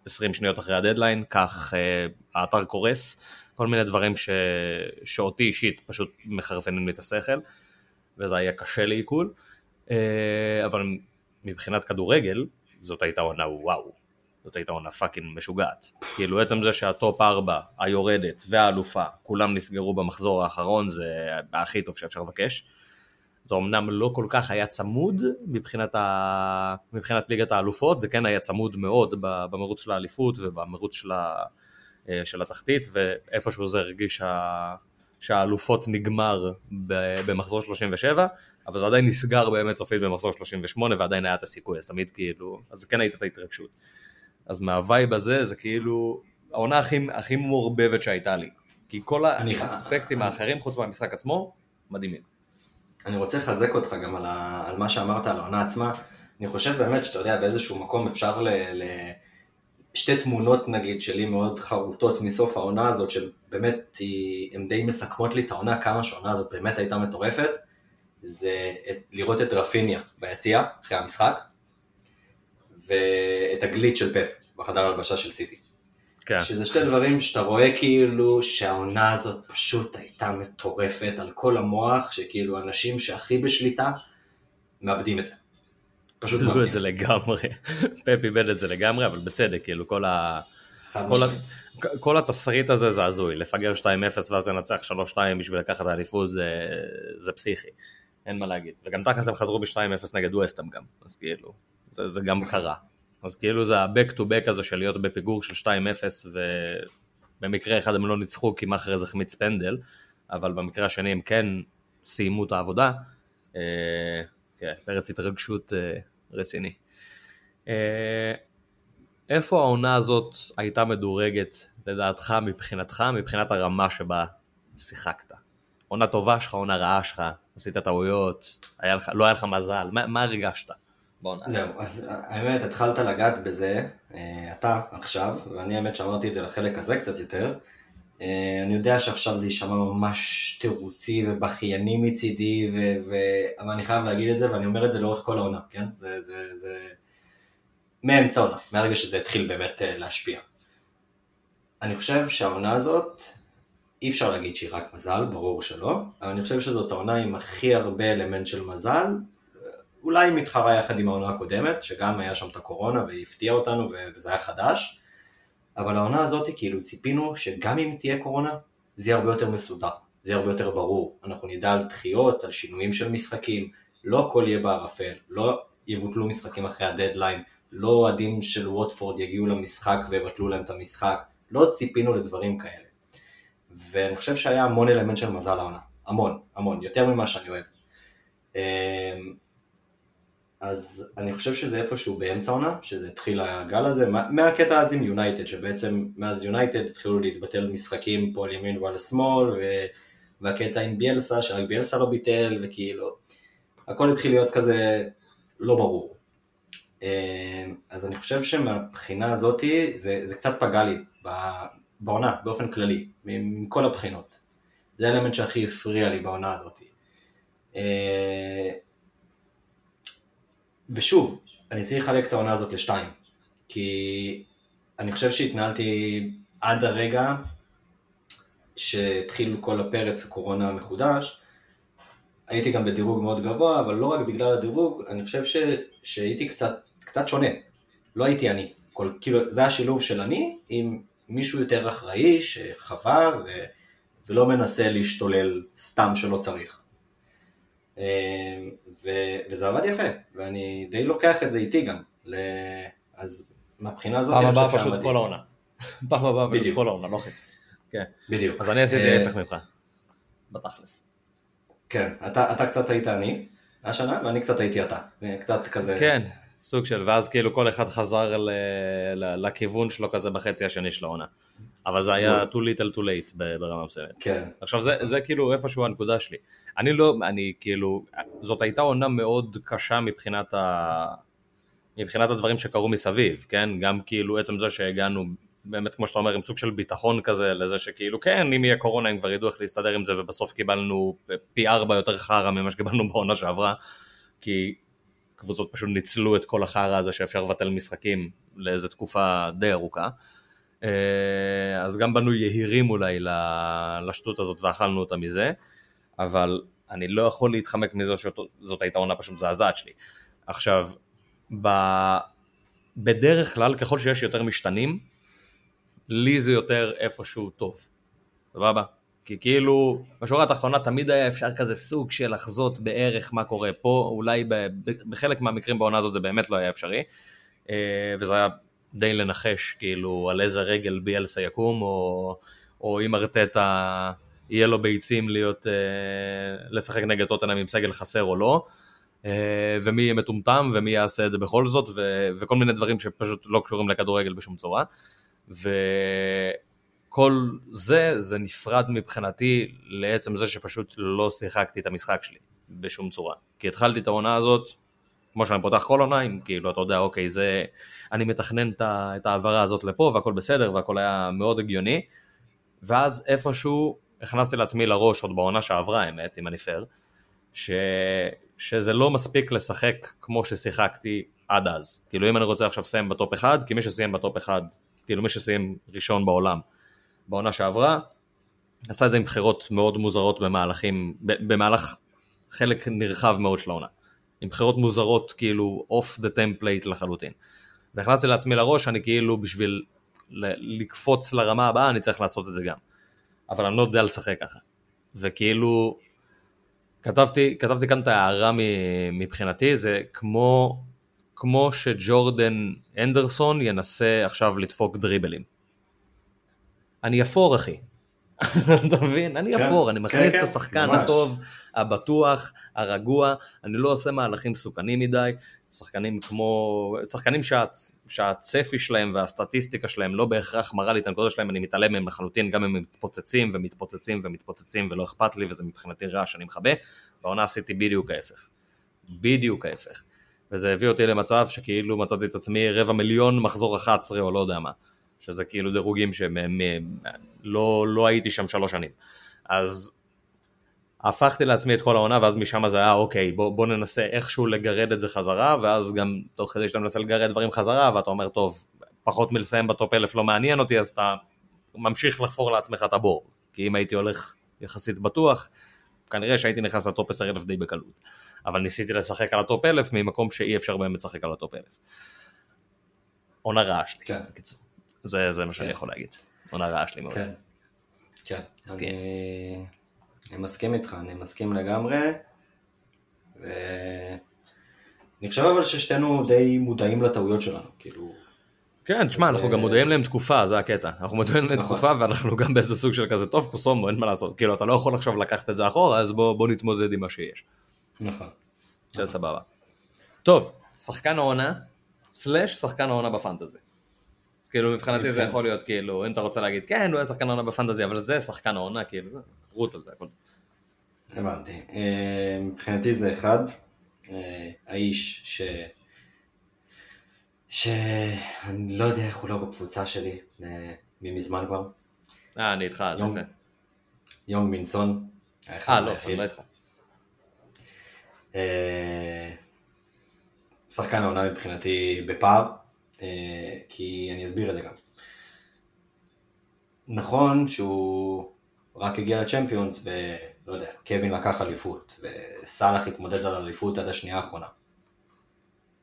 S2: 20 שניות אחרי הדדליין, כך אה, האתר קורס, כל מיני דברים ש... שאותי אישית פשוט מחרפנים לי את השכל, וזה היה קשה לעיכול, אה, אבל מבחינת כדורגל, זאת הייתה עונה וואו, זאת הייתה עונה fucking משוגעת. כאילו עצם זה שה top 4, היורדת והאלופה, כולם נסגרו במחזור האחרון, זה הכי טוב שאפשר לבקש. זה אמנם לא כל כך היה צמוד מבחינת, ה... מבחינת ליגת האלופות, זה כן היה צמוד מאוד במרוץ של האליפות ובמרוץ של, ה... אה, של התחתית, ואיפשהו זה הרגיש שה... שהאלופות נגמר במחזור 37, אבל זה עדיין נסגר באמת סופית במחזור 38 ועדיין היה את הסיכוי, אז תמיד כאילו, אז כן הייתה את ההתרגשות. אז מהווייב הזה זה כאילו העונה הכי, הכי מעורבבת שהייתה לי, כי כל האספקטים האחרים חוץ מהמשחק עצמו, מדהימים.
S1: אני רוצה לחזק אותך גם על, ה, על מה שאמרת על העונה עצמה. אני חושב באמת שאתה יודע, באיזשהו מקום אפשר ל... ל... שתי תמונות נגיד שלי מאוד חרוטות מסוף העונה הזאת, שבאמת הן די מסכמות לי את העונה, כמה שהעונה הזאת באמת הייתה מטורפת, זה את, לראות את רפיניה ביציע אחרי המשחק, ואת הגליץ' של פפ בחדר הלבשה של סיטי.
S2: כן.
S1: שזה שתי דברים שאתה רואה כאילו שהעונה הזאת פשוט הייתה מטורפת על כל המוח, שכאילו אנשים שהכי בשליטה מאבדים את זה. פשוט
S2: איבדו
S1: מאבדים
S2: את זה לגמרי, פפ איבד את זה לגמרי, אבל בצדק, כאילו כל ה... כל, ה... כל התסריט הזה זה הזוי, לפגר 2-0 ואז לנצח 3-2 בשביל לקחת האליפות זה, זה פסיכי, אין מה להגיד. וגם תכלס הם חזרו ב-2-0 נגד ווסטהאם גם, אז כאילו, זה, זה גם קרה. אז כאילו זה ה-back to back הזה של להיות בפיגור של 2-0 ובמקרה אחד הם לא ניצחו כי מאחרי זה החמיץ פנדל, אבל במקרה השני הם כן סיימו את העבודה. אה, כן, פרץ התרגשות אה, רציני. אה, איפה העונה הזאת הייתה מדורגת לדעתך מבחינתך, מבחינת הרמה שבה שיחקת? עונה טובה שלך, עונה רעה שלך, עשית טעויות, לא היה לך מזל, מה, מה הרגשת בעונה?
S1: זהו, אז האמת, התחלת לגעת בזה, אה, אתה עכשיו, ואני האמת שאמרתי את זה לחלק הזה קצת יותר. אה, אני יודע שעכשיו זה יישמע ממש תירוצי ובכייני מצידי, ו- ו- אבל אני חייב להגיד את זה, ואני אומר את זה לאורך כל העונה, כן? זה, זה, זה... מאמצע העונה, מהרגע שזה התחיל באמת אה, להשפיע. אני חושב שהעונה הזאת, אי אפשר להגיד שהיא רק מזל, ברור שלא, אבל אני חושב שזאת העונה עם הכי הרבה אלמנט של מזל, אולי מתחרה יחד עם העונה הקודמת, שגם היה שם את הקורונה והיא הפתיעה אותנו וזה היה חדש, אבל העונה הזאת כאילו ציפינו שגם אם תהיה קורונה, זה יהיה הרבה יותר מסודר, זה יהיה הרבה יותר ברור, אנחנו נדע על דחיות, על שינויים של משחקים, לא הכל יהיה בערפל, לא יבוטלו משחקים אחרי הדדליין, לא אוהדים של ווטפורד יגיעו למשחק ויבטלו להם את המשחק, לא ציפינו לדברים כאלה. ואני חושב שהיה המון אלמנט של מזל העונה, המון, המון, יותר ממה שאני אוהב. אז אני חושב שזה איפשהו באמצע העונה, שזה התחיל הגל הזה, מה- מהקטע אז עם יונייטד, שבעצם מאז יונייטד התחילו להתבטל משחקים פה על ימין ועל שמאל, ו... והקטע עם ביאלסה, שרק ביאלסה לא ביטל, וכאילו, הכל התחיל להיות כזה לא ברור. אה, אז אני חושב שמהבחינה הזאתי, זה, זה קצת פגע לי בעונה, באופן כללי, מכל הבחינות. זה האלמנט שהכי הפריע לי בעונה הזאתי. ושוב, אני צריך לחלק את העונה הזאת לשתיים, כי אני חושב שהתנהלתי עד הרגע שהתחיל כל הפרץ הקורונה המחודש, הייתי גם בדירוג מאוד גבוה, אבל לא רק בגלל הדירוג, אני חושב ש, שהייתי קצת, קצת שונה, לא הייתי אני, כל, כאילו זה השילוב של אני עם מישהו יותר אחראי שחווה ו, ולא מנסה להשתולל סתם שלא צריך. אמ, ו, וזה עבד יפה, ואני די לוקח את זה איתי גם, ל... אז מהבחינה הזאת
S2: פעם הבאה פשוט. כל העונה. פעם הבאה פשוט. כל העונה, לא חצי. כן.
S1: בדיוק.
S2: אז אני עשיתי
S1: אה,
S2: ההפך ממך. בתכלס.
S1: כן, אתה, אתה קצת היית אני השנה, ואני קצת הייתי אתה. קצת כזה...
S2: כן, סוג של, ואז כאילו כל אחד חזר ל- ל- לכיוון שלו כזה בחצי השני של העונה. אבל זה היה too little too late ברמה מסוימת.
S1: כן.
S2: עכשיו זה, זה כאילו איפשהו הנקודה שלי. אני לא, אני כאילו, זאת הייתה עונה מאוד קשה מבחינת, ה... מבחינת הדברים שקרו מסביב, כן? גם כאילו עצם זה שהגענו, באמת כמו שאתה אומר, עם סוג של ביטחון כזה, לזה שכאילו כן, אם יהיה קורונה הם כבר ידעו איך להסתדר עם זה, ובסוף קיבלנו פי ארבע יותר חרא ממה שקיבלנו בעונה שעברה, כי קבוצות פשוט ניצלו את כל החרא הזה שאפשר לבטל משחקים לאיזה תקופה די ארוכה. אה, אז גם בנו יהירים אולי לשטות הזאת ואכלנו אותה מזה, אבל אני לא יכול להתחמק מזה שזאת הייתה עונה פשוט מזעזעת שלי. עכשיו, ב... בדרך כלל ככל שיש יותר משתנים, לי זה יותר איפשהו טוב, סבבה? כי כאילו, בשורה התחתונה תמיד היה אפשר כזה סוג של לחזות בערך מה קורה פה, אולי בחלק מהמקרים בעונה הזאת זה באמת לא היה אפשרי, אה, וזה היה די לנחש כאילו על איזה רגל ביאלסה יקום, או, או אם ארטטה יהיה לו ביצים להיות, אה, לשחק נגד טוטנאם עם סגל חסר או לא, אה, ומי יהיה מטומטם ומי יעשה את זה בכל זאת, ו, וכל מיני דברים שפשוט לא קשורים לכדורגל בשום צורה. וכל זה, זה נפרד מבחינתי לעצם זה שפשוט לא שיחקתי את המשחק שלי בשום צורה. כי התחלתי את העונה הזאת, כמו שאני פותח כל עונה, עם כאילו, אתה יודע, אוקיי, זה, אני מתכנן את ההעברה הזאת לפה, והכל בסדר, והכל היה מאוד הגיוני, ואז איפשהו הכנסתי לעצמי לראש, עוד בעונה שעברה, האמת, אם אני פייר, ש... שזה לא מספיק לשחק כמו ששיחקתי עד אז. כאילו אם אני רוצה עכשיו לסיים ב top אחד, כי מי שסיים ב top אחד, כאילו מי שסיים ראשון בעולם בעונה שעברה, עשה את זה עם בחירות מאוד מוזרות במהלכים, במהלך חלק נרחב מאוד של העונה. עם בחירות מוזרות כאילו off the template לחלוטין. והכנסתי לעצמי לראש, אני כאילו בשביל לקפוץ לרמה הבאה אני צריך לעשות את זה גם. אבל אני לא יודע לשחק ככה. וכאילו, כתבתי, כתבתי כאן את ההערה מבחינתי, זה כמו, כמו שג'ורדן אנדרסון ינסה עכשיו לדפוק דריבלים. אני אפור אחי, [laughs] אתה מבין? אני כן, אפור, אני מכניס כן, את כן, השחקן הטוב, הבטוח, הרגוע, אני לא עושה מהלכים מסוכנים מדי, שחקנים כמו, שחקנים שהצפי שלהם והסטטיסטיקה שלהם לא בהכרח מראה לי את הנקודות שלהם, אני מתעלם מהם לחלוטין, גם אם הם מתפוצצים ומתפוצצים ומתפוצצים ולא אכפת לי וזה מבחינתי רע שאני מכבה, בעונה עשיתי בדיוק ההפך. בדיוק ההפך. וזה הביא אותי למצב שכאילו מצאתי את עצמי רבע מיליון מחזור 11 או לא יודע מה. שזה כאילו דירוגים שהם לא, לא הייתי שם שלוש שנים. אז הפכתי לעצמי את כל העונה ואז משם זה היה אוקיי בוא, בוא ננסה איכשהו לגרד את זה חזרה ואז גם תוך כדי שאתה מנסה לגרד דברים חזרה ואתה אומר טוב פחות מלסיים בטופ אלף לא מעניין אותי אז אתה ממשיך לחפור לעצמך את הבור כי אם הייתי הולך יחסית בטוח כנראה שהייתי נכנס ל top 10 אלף די בקלות אבל ניסיתי לשחק על ה top אלף ממקום שאי אפשר באמת לשחק על ה top אלף. עונה רעה שלי, כן. בקיצור. זה, זה מה שאני כן. יכול להגיד. עונה רעה שלי מאוד.
S1: כן, כן. אני, אני מסכים איתך, אני מסכים לגמרי. ואני חושב אבל ששנינו די מודעים לטעויות שלנו, כאילו...
S2: כן, תשמע, אנחנו גם מודעים להם תקופה, זה הקטע. אנחנו מודעים להם נכון. תקופה ואנחנו גם באיזה סוג של כזה, טוב, קוסומו, אין מה לעשות. כאילו, אתה לא יכול עכשיו לקחת את זה אחורה, אז בוא נתמודד עם מה שיש.
S1: נכון.
S2: זה סבבה. טוב, שחקן העונה, סלאש שחקן העונה בפנטזי. כאילו מבחינתי זה יכול להיות כאילו, אם אתה רוצה להגיד כן, הוא היה שחקן העונה בפנטזי, אבל זה שחקן העונה, כאילו, רוץ על זה הכל.
S1: הבנתי. אה, מבחינתי זה אחד, אה, האיש ש... שאני לא יודע איך הוא לא בקבוצה שלי, אה, ממזמן כבר.
S2: אה, אני איתך, אז יפה.
S1: יונג מינסון.
S2: אה, לא, אני לא איתך.
S1: שחקן העונה מבחינתי בפער. אה, כי אני אסביר את זה גם. נכון שהוא רק הגיע לצ'מפיונס ולא יודע, קווין לקח אליפות וסאלח התמודד על אליפות עד השנייה האחרונה.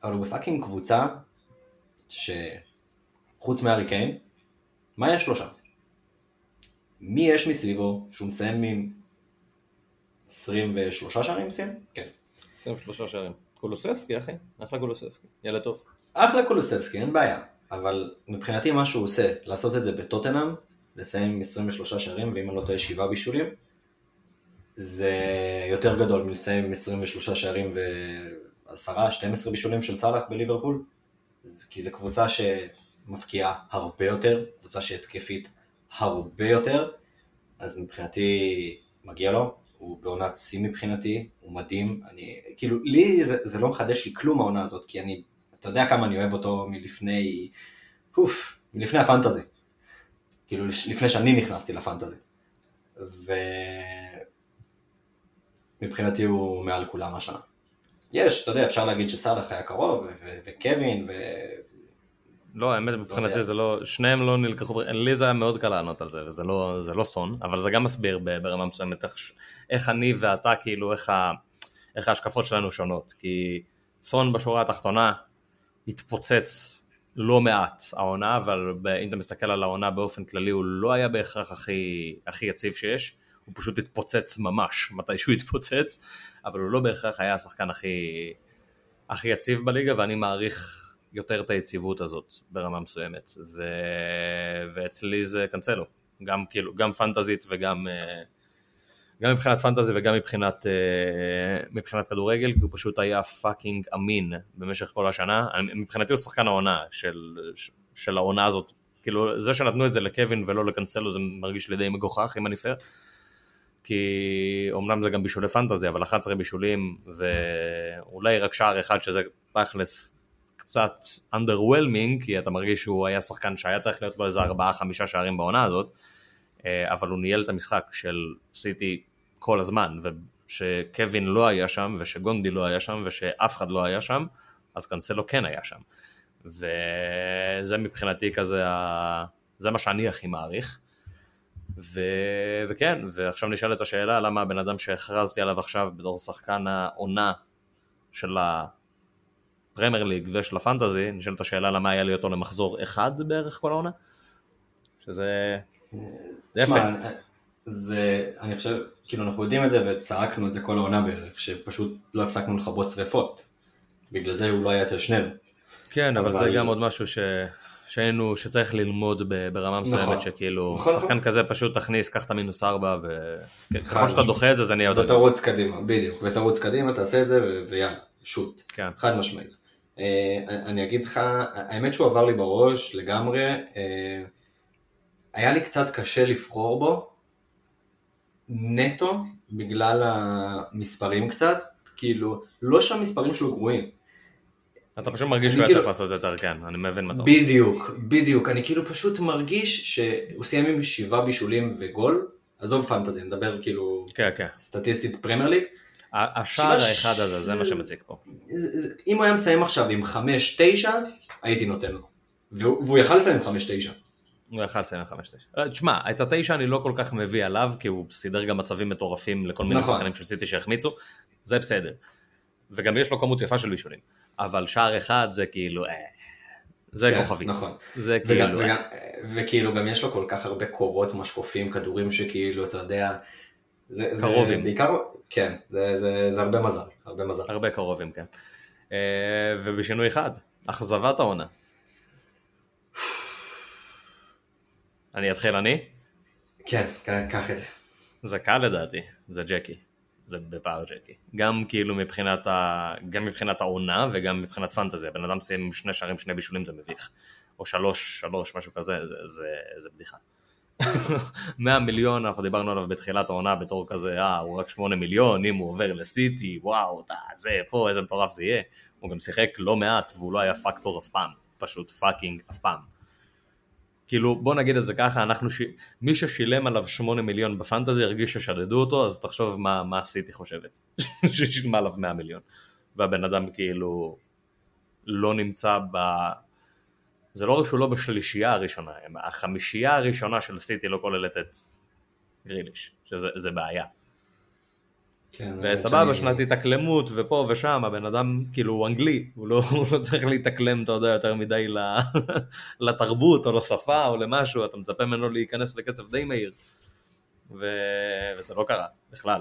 S1: אבל הוא בפאקינג קבוצה שחוץ מהארי קיין, מה יש לו שם? מי יש מסביבו שהוא מסיים עם 23 שערים מסיים?
S2: כן. 23 שערים. קולוספסקי אחי, אחלה קולוספסקי, ילד טוב.
S1: אחלה קולוסבסקי, אין בעיה, אבל מבחינתי מה שהוא עושה, לעשות את זה בטוטנאם, לסיים עם 23 שערים, ואם אני לא טועה 7 בישולים, זה יותר גדול מלסיים עם 23 שערים ו-10-12 בישולים של סאלח בליברפול, כי זו קבוצה שמפקיעה הרבה יותר, קבוצה שהתקפית הרבה יותר, אז מבחינתי מגיע לו, הוא בעונת שיא מבחינתי, הוא מדהים, אני, כאילו, לי זה, זה לא מחדש לי כלום העונה הזאת, כי אני אתה יודע כמה אני אוהב אותו מלפני, אוף, מלפני הפנטזי. כאילו לפני שאני נכנסתי לפנטזי. ומבחינתי הוא מעל כולם השנה. יש, אתה יודע, אפשר להגיד שסאלח היה קרוב, וקווין, ו...
S2: לא, האמת מבחינתי לא זה לא, שניהם לא נלקחו, לי זה היה מאוד קל לענות על זה, וזה לא, זה לא סון, אבל זה גם מסביר ברמה מסוימת איך, איך אני ואתה, כאילו, איך, ה, איך ההשקפות שלנו שונות, כי סון בשורה התחתונה, התפוצץ לא מעט העונה, אבל אם אתה מסתכל על העונה באופן כללי הוא לא היה בהכרח הכי, הכי יציב שיש, הוא פשוט התפוצץ ממש מתי שהוא [laughs] התפוצץ, אבל הוא לא בהכרח היה השחקן הכי, הכי יציב בליגה ואני מעריך יותר את היציבות הזאת ברמה מסוימת, ו... ואצלי זה קנסלו, גם, כאילו, גם פנטזית וגם... uh, גם מבחינת פנטזי וגם מבחינת, uh, מבחינת כדורגל, כי הוא פשוט היה פאקינג אמין במשך כל השנה. מבחינתי הוא שחקן העונה של, של העונה הזאת. כאילו, זה שנתנו את זה לקווין ולא לקנסלו זה מרגיש לי די מגוחך, אם אני פייר. כי אומנם זה גם בישולי פנטזי, אבל 11 בישולים ואולי רק שער אחד שזה תכלס קצת underwhelming, כי אתה מרגיש שהוא היה שחקן שהיה צריך להיות לו איזה 4-5 שערים בעונה הזאת, אה, אבל הוא ניהל את המשחק של סיטי כל הזמן, ושקווין לא היה שם, ושגונדי לא היה שם, ושאף אחד לא היה שם, אז קנסלו כן היה שם. וזה מבחינתי כזה, ה... זה מה שאני הכי מעריך. ו... וכן, ועכשיו נשאלת השאלה למה הבן אדם שהכרזתי עליו עכשיו בתור שחקן העונה של הפרמייר ליג ושל הפנטזי, נשאלת השאלה למה היה לי אותו למחזור אחד בערך כל העונה? שזה... זה יפה.
S1: זה, אני חושב, כאילו אנחנו יודעים את זה וצעקנו את זה כל העונה בערך, שפשוט לא הפסקנו לכבות שריפות. בגלל זה הוא לא היה אצל שנינו.
S2: כן, אבל,
S1: אבל-
S2: זה גם עוד משהו ש... שהיינו, שצריך ללמוד ברמה מסוימת,
S1: נכון.
S2: שכאילו,
S1: נכון,
S2: שחקן
S1: נכון.
S2: כזה פשוט תכניס, קח את המינוס ארבע, וככל
S1: חד
S2: שאתה דוחה את זה, זה נהיה יותר.
S1: ותרוץ קדימה, בדיוק, ותרוץ קדימה, תעשה את זה ו- ויאללה, שוט.
S2: כן.
S1: חד משמעית. אה, אני אגיד לך, האמת שהוא עבר לי בראש לגמרי, אה, היה לי קצת קשה לבחור בו, נטו, בגלל המספרים קצת, כאילו, לא שהמספרים שלו גרועים,
S2: אתה פשוט מרגיש שהוא היה
S1: כאילו-
S2: צריך לעשות יותר, כן, אני מבין מה אתה אומר.
S1: בדיוק, בדיוק, אני כאילו פשוט מרגיש שהוא סיים עם שבעה בישולים וגול, עזוב פנטזי, נדבר כאילו
S2: כן, כן.
S1: סטטיסטית פרמייר ליג,
S2: השער האחד הזה, זה מה שמציק פה.
S1: אם הוא היה מסיים עכשיו עם 5-9, הייתי נותן לו. והוא יכל לסיים עם 5-9.
S2: הוא יכל לסיים חמש תשע. אה, תשמע, את התשע אני לא כל כך מביא עליו, כי הוא סידר גם מצבים מטורפים לכל מיני
S1: נכון.
S2: שחקנים של סיטי שהחמיצו, זה בסדר. וגם יש לו כמות יפה של בישולים. אבל שער אחד זה כאילו, אה, זה
S1: כן,
S2: כוכבית.
S1: נכון.
S2: זה
S1: וגם,
S2: כאילו,
S1: וגם, וכאילו גם יש לו כל כך הרבה קורות משקופים, כדורים שכאילו, אתה יודע, זה, זה
S2: קרובים.
S1: בעיקר, כן, זה, זה, זה הרבה מזל, הרבה מזל.
S2: הרבה קרובים, כן. אה, ובשינוי אחד, אכזבת העונה. אני אתחיל אני?
S1: כן, ק- קח את זה.
S2: זה קל לדעתי, זה ג'קי. זה בפער ג'קי. גם כאילו מבחינת, ה... גם מבחינת העונה וגם מבחינת פנטזיה. בן אדם סיים עם שני שערים, שני בישולים זה מביך. או שלוש, שלוש, משהו כזה, זה, זה, זה בדיחה. [laughs] 100 מיליון, אנחנו דיברנו עליו בתחילת העונה בתור כזה, אה, הוא רק 8 מיליון, אם הוא עובר לסיטי, וואו, אתה, זה, פה, איזה מטורף זה יהיה. הוא גם שיחק לא מעט, והוא לא היה פקטור אף פעם. פשוט fucking אף פעם. כאילו, בוא נגיד את זה ככה, אנחנו ש... מי ששילם עליו 8 מיליון בפנטזי הרגיש ששדדו אותו, אז תחשוב מה, מה סיטי חושבת, [laughs] ששילמה עליו 100 מיליון. והבן אדם כאילו לא נמצא ב... זה לא רק שהוא לא בשלישייה הראשונה, החמישייה הראשונה של סיטי לא כוללת את גריליש, שזה זה בעיה.
S1: כן,
S2: וסבבה, שנת התאקלמות, ופה ושם, הבן אדם כאילו הוא אנגלי, הוא לא, הוא לא צריך להתאקלם, אתה יודע, יותר מדי [laughs] לתרבות או לשפה או למשהו, אתה מצפה ממנו להיכנס לקצב די מהיר. ו... וזה לא קרה, בכלל.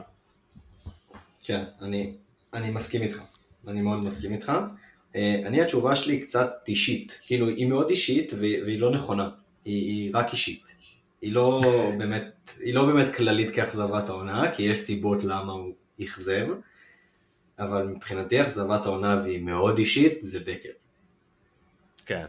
S1: כן, אני, אני מסכים איתך, אני מאוד מסכים איתך. אה, אני התשובה שלי קצת אישית, כאילו היא מאוד אישית והיא לא נכונה, היא, היא רק אישית. היא לא באמת, היא לא באמת כללית כאכזבת העונה, כי יש סיבות למה הוא אכזב, אבל מבחינתי אכזבת העונה והיא מאוד אישית, זה דקל.
S2: כן.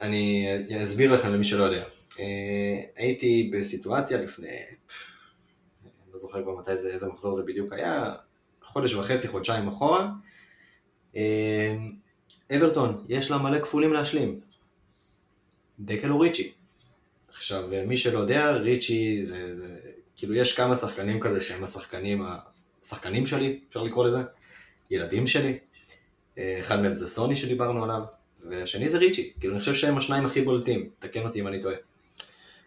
S1: ואני אסביר לכם למי שלא יודע. אה, הייתי בסיטואציה לפני, אני לא זוכר כבר מתי זה, איזה מחזור זה בדיוק היה, חודש וחצי, חודשיים אחורה. אה, אברטון, יש לה מלא כפולים להשלים. דקל או ריצ'י. עכשיו, מי שלא יודע, ריצ'י זה, זה, כאילו יש כמה שחקנים כזה שהם השחקנים, השחקנים שלי, אפשר לקרוא לזה, ילדים שלי. אה, אחד מהם זה סוני שדיברנו עליו, והשני זה ריצ'י. כאילו, אני חושב שהם השניים הכי בולטים, תקן אותי אם אני טועה.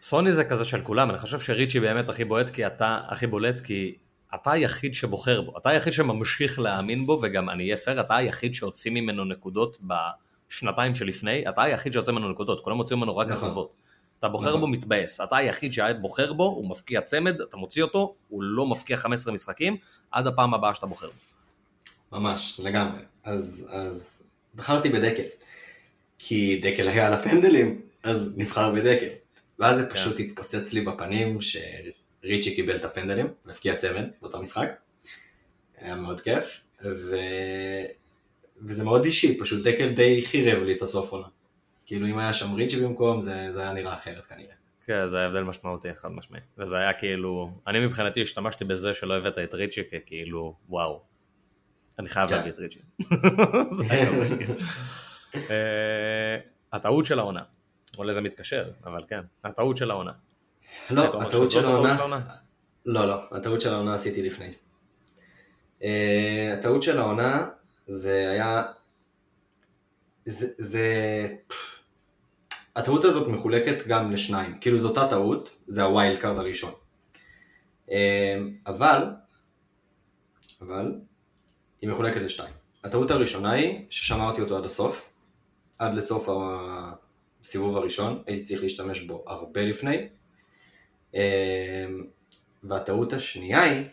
S2: סוני זה כזה של כולם, אני חושב שריצ'י באמת הכי בועט כי אתה, הכי בולט כי אתה היחיד שבוחר בו, אתה היחיד שממשיך להאמין בו וגם אני אהיה פייר, אתה היחיד שהוציא ממנו נקודות בשנתיים שלפני, אתה היחיד שיוצא ממנו נקודות, כולם מוציאים ממנו רק
S1: נכון.
S2: אתה בוחר
S1: נכון.
S2: בו מתבאס, אתה היחיד שהיה בוחר בו, הוא מפקיע צמד, אתה מוציא אותו, הוא לא מפקיע 15 משחקים, עד הפעם הבאה שאתה בוחר בו.
S1: ממש, לגמרי. אז, אז בחרתי בדקל. כי דקל היה על הפנדלים, אז נבחר בדקל. ואז זה פשוט התפוצץ לי בפנים שריצ'י קיבל את הפנדלים, והפקיע צמד באותו משחק. היה מאוד כיף. ו... וזה מאוד אישי, פשוט דקל די חירב לי את הסוף עונה. כאילו אם היה שם ריצ'י במקום, זה, זה היה נראה אחרת כנראה.
S2: כן, זה היה הבדל משמעותי חד משמעי. וזה היה כאילו, אני מבחינתי השתמשתי בזה שלא הבאת את ריצ'י ככאילו, וואו, אני חייב
S1: כן.
S2: להביא את ריצ'י. [laughs] כאילו. אה, הטעות של העונה, אולי זה מתקשר, אבל כן, הטעות של העונה.
S1: לא, הטעות
S2: שזאת
S1: של העונה... לא, לא, הטעות של העונה עשיתי לפני. אה, הטעות של העונה זה היה... זה... הטעות הזאת מחולקת גם לשניים, כאילו זו אותה טעות, זה ה wild card הראשון. אה, אבל, אבל, היא מחולקת לשתיים. הטעות הראשונה היא ששמרתי אותו עד הסוף, עד לסוף הסיבוב הראשון, הייתי צריך להשתמש בו הרבה לפני. אה, והטעות השנייה היא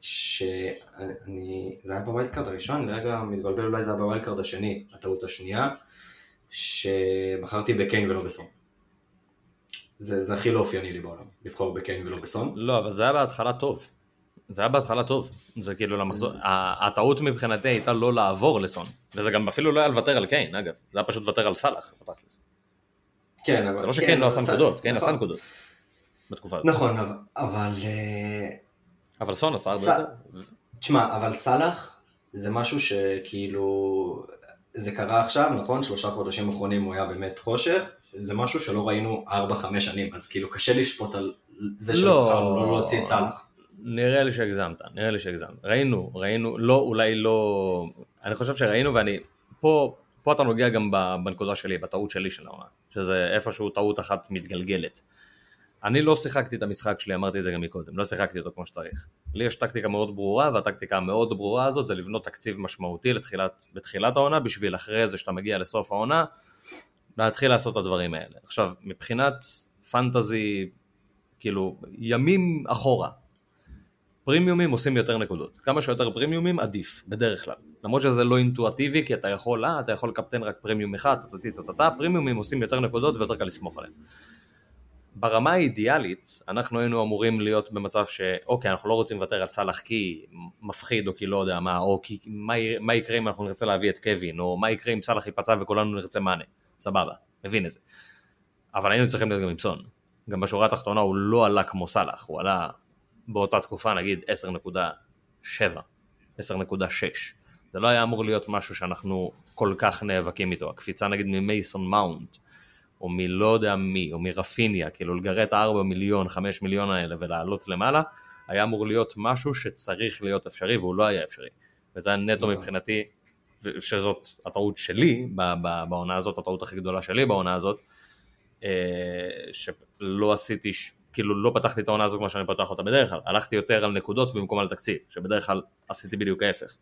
S1: שאני, זה היה ב wild card הראשון, אני רגע מתבלבל אולי זה היה ב wild card השני, הטעות השנייה, שבחרתי בקיין ולא בסון. זה, זה הכי לא אופייני לי בעולם, לבחור בקיין ולא בסון.
S2: לא, אבל זה היה בהתחלה טוב. זה היה בהתחלה טוב, זה כאילו למחזור, הטעות מבחינתי הייתה לא לעבור לסון, וזה גם אפילו לא היה לוותר על קיין אגב, זה היה פשוט לוותר על סאלח בתכלס.
S1: כן, אבל...
S2: זה לא שקיין לא עשה נקודות, קיין עשה נקודות. בתקופה הזאת.
S1: נכון, אבל... אבל, אה,
S2: סון עשה הרבה יותר.
S1: תשמע, אבל סאלח זה משהו שכאילו... זה קרה עכשיו, נכון? שלושה חודשים אחרונים הוא היה באמת חושך, זה משהו שלא ראינו 4-5 שנים, אז כאילו קשה לשפוט על זה
S2: לא.
S1: שבחרנו לא להוציא את סאלח.
S2: נראה לי שהגזמת, נראה לי שהגזמת. ראינו, ראינו, לא, אולי לא... אני חושב שראינו ואני... פה, פה אתה נוגע גם בנקודה שלי, בטעות שלי של העונה, שזה איפשהו טעות אחת מתגלגלת. אני לא שיחקתי את המשחק שלי, אמרתי את זה גם מקודם, לא שיחקתי אותו כמו שצריך. לי יש טקטיקה מאוד ברורה, והטקטיקה המאוד ברורה הזאת זה לבנות תקציב משמעותי לתחילת, בתחילת העונה, בשביל אחרי זה שאתה מגיע לסוף העונה, להתחיל לעשות את הדברים האלה. עכשיו, מבחינת פנטזי, כאילו, ימים אחורה, פרימיומים עושים יותר נקודות. כמה שיותר פרימיומים עדיף, בדרך כלל. למרות שזה לא אינטואטיבי, כי אתה יכול, אה, אתה יכול לקפטן רק פרימיום אחד, טה-טה-טה, פרימיומים עושים יותר נקודות ויותר קל לסמוך עליהם. ברמה האידיאלית, אנחנו היינו אמורים להיות במצב שאוקיי, אנחנו לא רוצים לוותר על סאלח כי מפחיד, או כי לא יודע מה, או כי מה, מה יקרה אם אנחנו נרצה להביא את קווין, או מה יקרה אם סאלח ייפצע וכולנו נרצה מאנה. סבבה, מבין את זה. אבל היינו צריכים להיות גם עם סון. גם בשורה התחתונה הוא לא עלה כמו סאלח, הוא עלה באותה תקופה נגיד 10.7, 10.6. זה לא היה אמור להיות משהו שאנחנו כל כך נאבקים איתו. הקפיצה נגיד ממייסון מאונט, או מלא יודע מי, או מרפיניה, כאילו לגרד את ה-4 מיליון, 5 מיליון האלה ולעלות למעלה, היה אמור להיות משהו שצריך להיות אפשרי והוא לא היה אפשרי. וזה היה נטו
S1: נכון.
S2: מבחינתי, שזאת הטעות שלי בעונה הזאת, הטעות הכי גדולה שלי בעונה הזאת, אה, שלא עשיתי, כאילו לא פתחתי את העונה הזו כמו שאני פותח אותה בדרך כלל, הלכתי יותר על נקודות במקום על תקציב, שבדרך כלל עשיתי בדיוק ההפך.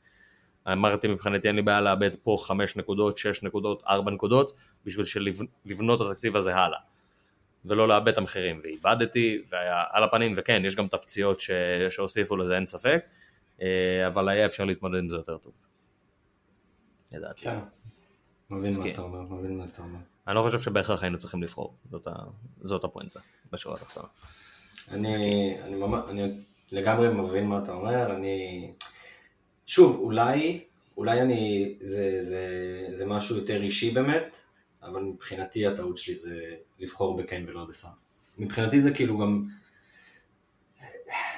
S2: אמרתי מבחינתי אין לי בעיה לאבד פה 5 נקודות, 6 נקודות, 4 נקודות, בשביל לבנות את התקציב הזה הלאה. ולא לאבד את המחירים, ואיבדתי, והיה על הפנים, וכן, יש גם את הפציעות ש... שהוסיפו לזה, אין ספק, אה, אבל היה אפשר להתמודד עם זה יותר טוב. לדעתי.
S1: כן. מבין מה. אתה אומר, מבין מה אתה אומר.
S2: אני לא חושב שבהכרח היינו צריכים לבחור, זאת, ה... זאת הפואנטה, בשורה התחתונה.
S1: אני, אני, ממש, אני לגמרי מבין מה אתה אומר, אני... שוב, אולי, אולי אני, זה, זה, זה משהו יותר אישי באמת, אבל מבחינתי הטעות שלי זה לבחור בקיין ולא בסאן. מבחינתי זה כאילו גם...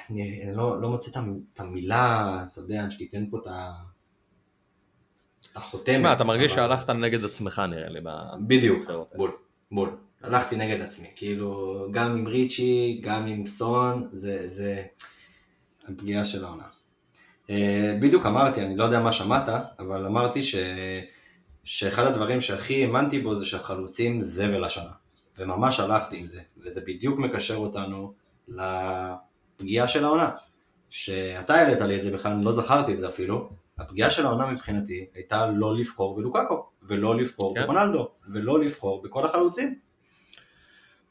S1: אני, אני לא, לא מוצא את המ- את המילה, אתה יודע, שתיתן פה את ה... החותמת.
S2: תשמע, אתה מרגיש
S1: אבל-
S2: שהלכת נגד עצמך נראה לי.
S1: בדיוק. בול, בול. הלכתי נגד עצמי, כאילו, גם עם ריצ'י, גם עם סון, זה, זה הפגיעה של העונה. אה, בדיוק אמרתי, אני לא יודע מה שמעת, אבל אמרתי ש... שאחד הדברים שהכי האמנתי בו זה שהחלוצים זבל השנה. וממש הלכתי עם זה, וזה בדיוק מקשר אותנו לפגיעה של העונה. שאתה העלית לי את זה בכלל, אני לא זכרתי את זה אפילו. הפגיעה של העונה מבחינתי הייתה לא לבחור בלוקאקו, ולא לבחור
S2: כן.
S1: ברונלדו, ולא לבחור בכל החלוצים.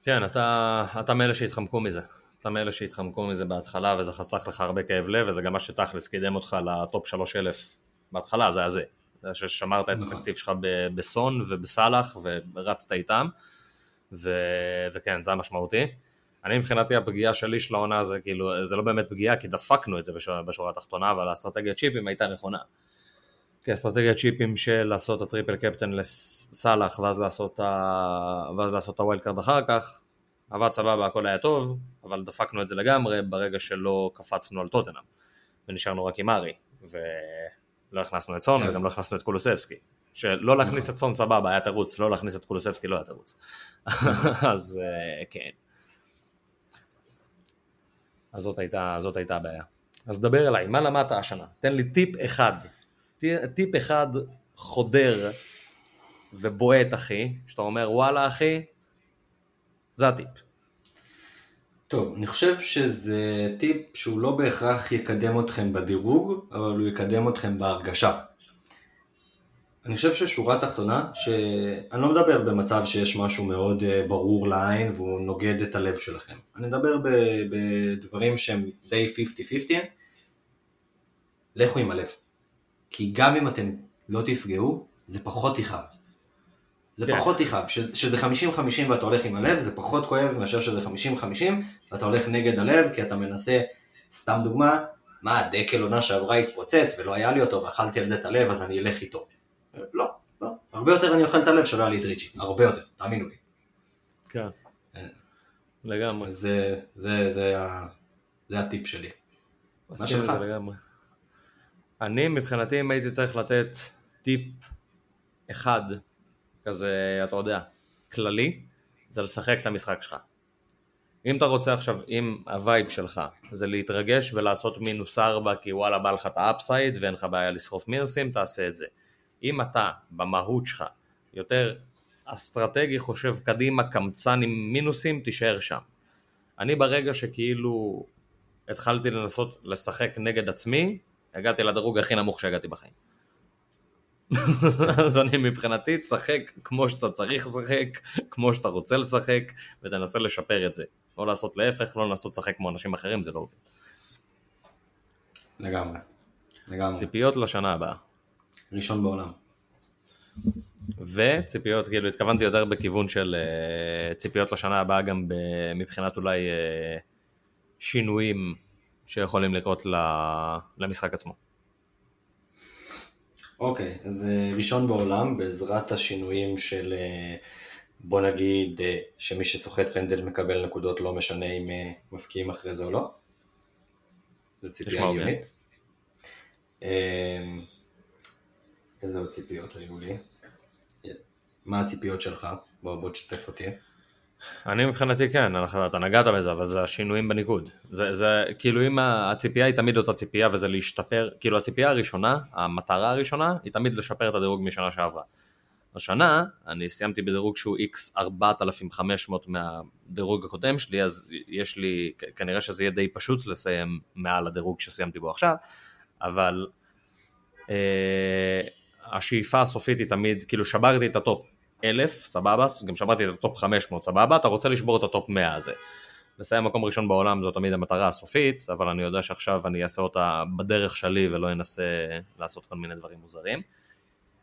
S2: כן, אתה, אתה מאלה שהתחמקו מזה. אתה מאלה שהתחמקו מזה בהתחלה וזה חסך לך הרבה כאב לב וזה גם מה שתכלס קידם אותך ל top 3000 בהתחלה, זה היה זה. ששמרת את
S1: נכון.
S2: התקציב שלך בסון ובסאלח ורצת איתם ו... וכן, זה היה משמעותי. אני מבחינתי הפגיעה שלי של העונה זה כאילו, זה לא באמת פגיעה כי דפקנו את זה בשורה, בשורה התחתונה אבל האסטרטגיית צ'יפים הייתה נכונה. כי אסטרטגיית צ'יפים של לעשות את ה triple captain לסאלח ואז לעשות, ה... ואז לעשות את ה wild card אחר כך עבד סבבה, הכל היה טוב, אבל דפקנו את זה לגמרי ברגע שלא קפצנו על טוטנאם, ונשארנו רק עם ארי, ולא הכנסנו את סון
S1: כן.
S2: וגם לא הכנסנו את קולוסבסקי. שלא להכניס את סון סבבה, היה תירוץ, לא להכניס את קולוסבסקי לא היה תירוץ. [laughs] אז אה, כן. אז זאת הייתה, זאת הייתה הבעיה. אז דבר אליי, מה למדת השנה? תן לי טיפ אחד. טיפ אחד חודר ובועט אחי, שאתה אומר וואלה אחי, זה הטיפ.
S1: טוב, אני חושב שזה טיפ שהוא לא בהכרח יקדם אתכם בדירוג, אבל הוא יקדם אתכם בהרגשה. אני חושב ששורה תחתונה, שאני לא מדבר במצב שיש משהו מאוד אה, ברור לעין והוא נוגד את הלב שלכם. אני מדבר בדברים שהם די 50-50, לכו עם הלב. כי גם אם אתם לא תפגעו, זה פחות יכאב. זה כן. פחות יכאב, שזה 50-50 ואתה הולך עם הלב, זה פחות כואב מאשר שזה 50-50 ואתה הולך נגד הלב, כי אתה מנסה, סתם דוגמה, מה, הדקל עונה שעברה התפוצץ ולא היה לי אותו ואכלתי על זה את הלב אז אני אלך איתו. לא, לא, הרבה יותר אני אוכל את הלב שלא היה לי את ריצ'י, הרבה יותר, תאמינו לי.
S2: כן, אה. לגמרי.
S1: זה, זה, זה, זה הטיפ שלי.
S2: מה שלך? אני מבחינתי אם הייתי צריך לתת טיפ אחד כזה, אתה יודע, כללי, זה לשחק את המשחק שלך. אם אתה רוצה עכשיו, אם ה vibe שלך זה להתרגש ולעשות מינוס ארבע כי וואלה בא לך את ה upside ואין לך בעיה לשרוף מינוסים, תעשה את זה. אם אתה במהות שלך יותר אסטרטגי חושב קדימה קמצן עם מינוסים, תישאר שם. אני ברגע שכאילו התחלתי לנסות לשחק נגד עצמי, הגעתי לדירוג הכי נמוך שהגעתי בחיים. [laughs] אז אני מבחינתי תשחק כמו שאתה צריך לשחק, כמו שאתה רוצה לשחק, ותנסה לשפר את זה. לא לעשות להפך, לא לנסות לשחק כמו אנשים אחרים, זה לא עובד.
S1: לגמרי. לגמרי.
S2: ציפיות לשנה הבאה.
S1: ראשון בעולם.
S2: וציפיות, כאילו התכוונתי יותר בכיוון של uh, ציפיות לשנה הבאה גם מבחינת אולי uh, שינויים שיכולים לקרות למשחק עצמו.
S1: אוקיי, okay, אז uh, ראשון בעולם בעזרת השינויים של uh, בוא נגיד uh, שמי שסוחט פנדל מקבל נקודות לא משנה אם מפקיעים אחרי זה או לא. זה ציפייה הגיונית. איזה עוד ציפיות היו לי? מה הציפיות שלך? בוא, בוא תשתף אותי.
S2: אני מבחינתי כן, אתה נגעת בזה, אבל זה השינויים בניקוד. זה, זה כאילו אם הציפייה היא תמיד אותה ציפייה וזה להשתפר, כאילו הציפייה הראשונה, המטרה הראשונה, היא תמיד לשפר את הדירוג משנה שעברה. השנה אני סיימתי בדירוג שהוא x 4500 מהדירוג הקודם שלי, אז יש לי, כנראה שזה יהיה די פשוט לסיים מעל הדירוג שסיימתי בו עכשיו, אבל אה, השאיפה הסופית היא תמיד, כאילו שברתי את ה top אלף, סבבה, גם שמרתי את ה top 500, סבבה, אתה רוצה לשבור את ה top 100 הזה. לסיים מקום ראשון בעולם זו תמיד המטרה הסופית, אבל אני יודע שעכשיו אני אעשה אותה בדרך שלי ולא אנסה לעשות כל מיני דברים מוזרים.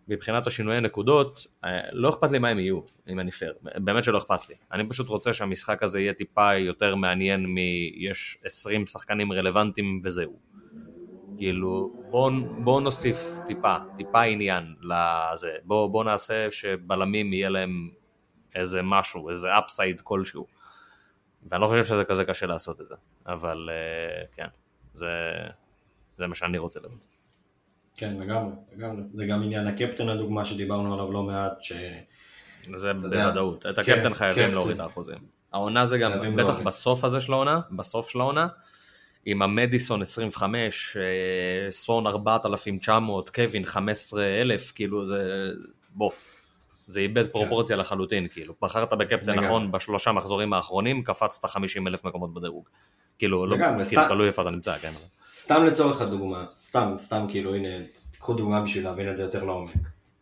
S2: מבחינת השינויי נקודות, אה, לא אכפת לי מה הם יהיו, אם אני פייר, באמת שלא אכפת לי. אני פשוט רוצה שהמשחק הזה יהיה טיפה יותר מעניין מ-יש 20 שחקנים רלוונטיים וזהו. כאילו, בואו בוא נוסיף טיפה, טיפה עניין לזה. בואו בוא נעשה שבלמים יהיה להם איזה משהו, איזה אפסייד כלשהו. ואני לא חושב שזה כזה קשה לעשות את זה, אבל uh, כן, זה, זה מה שאני רוצה לראות.
S1: כן, לגמרי, לגמרי. זה גם עניין הקפטן הדוגמה שדיברנו עליו לא מעט, ש...
S2: זה בוודאות. את הקפטן כן, חייבים קפטן. להוריד את האחוזים. העונה זה גם, בטח. בסוף הזה של העונה, בסוף של העונה, עם המדיסון 25, אה, סון 4,900, קווין 15,000, כאילו זה, בוא, זה איבד פרופורציה לחלוטין, כאילו, בחרת בקפטן נכון בשלושה מחזורים האחרונים, קפצת 50 אלף מקומות בדירוג. כאילו, לא, כאילו, תלוי איפה אתה נמצא, כן.
S1: סתם לצורך הדוגמה, סתם, סתם כאילו, הנה, קחו דוגמה בשביל להבין את זה יותר לעומק.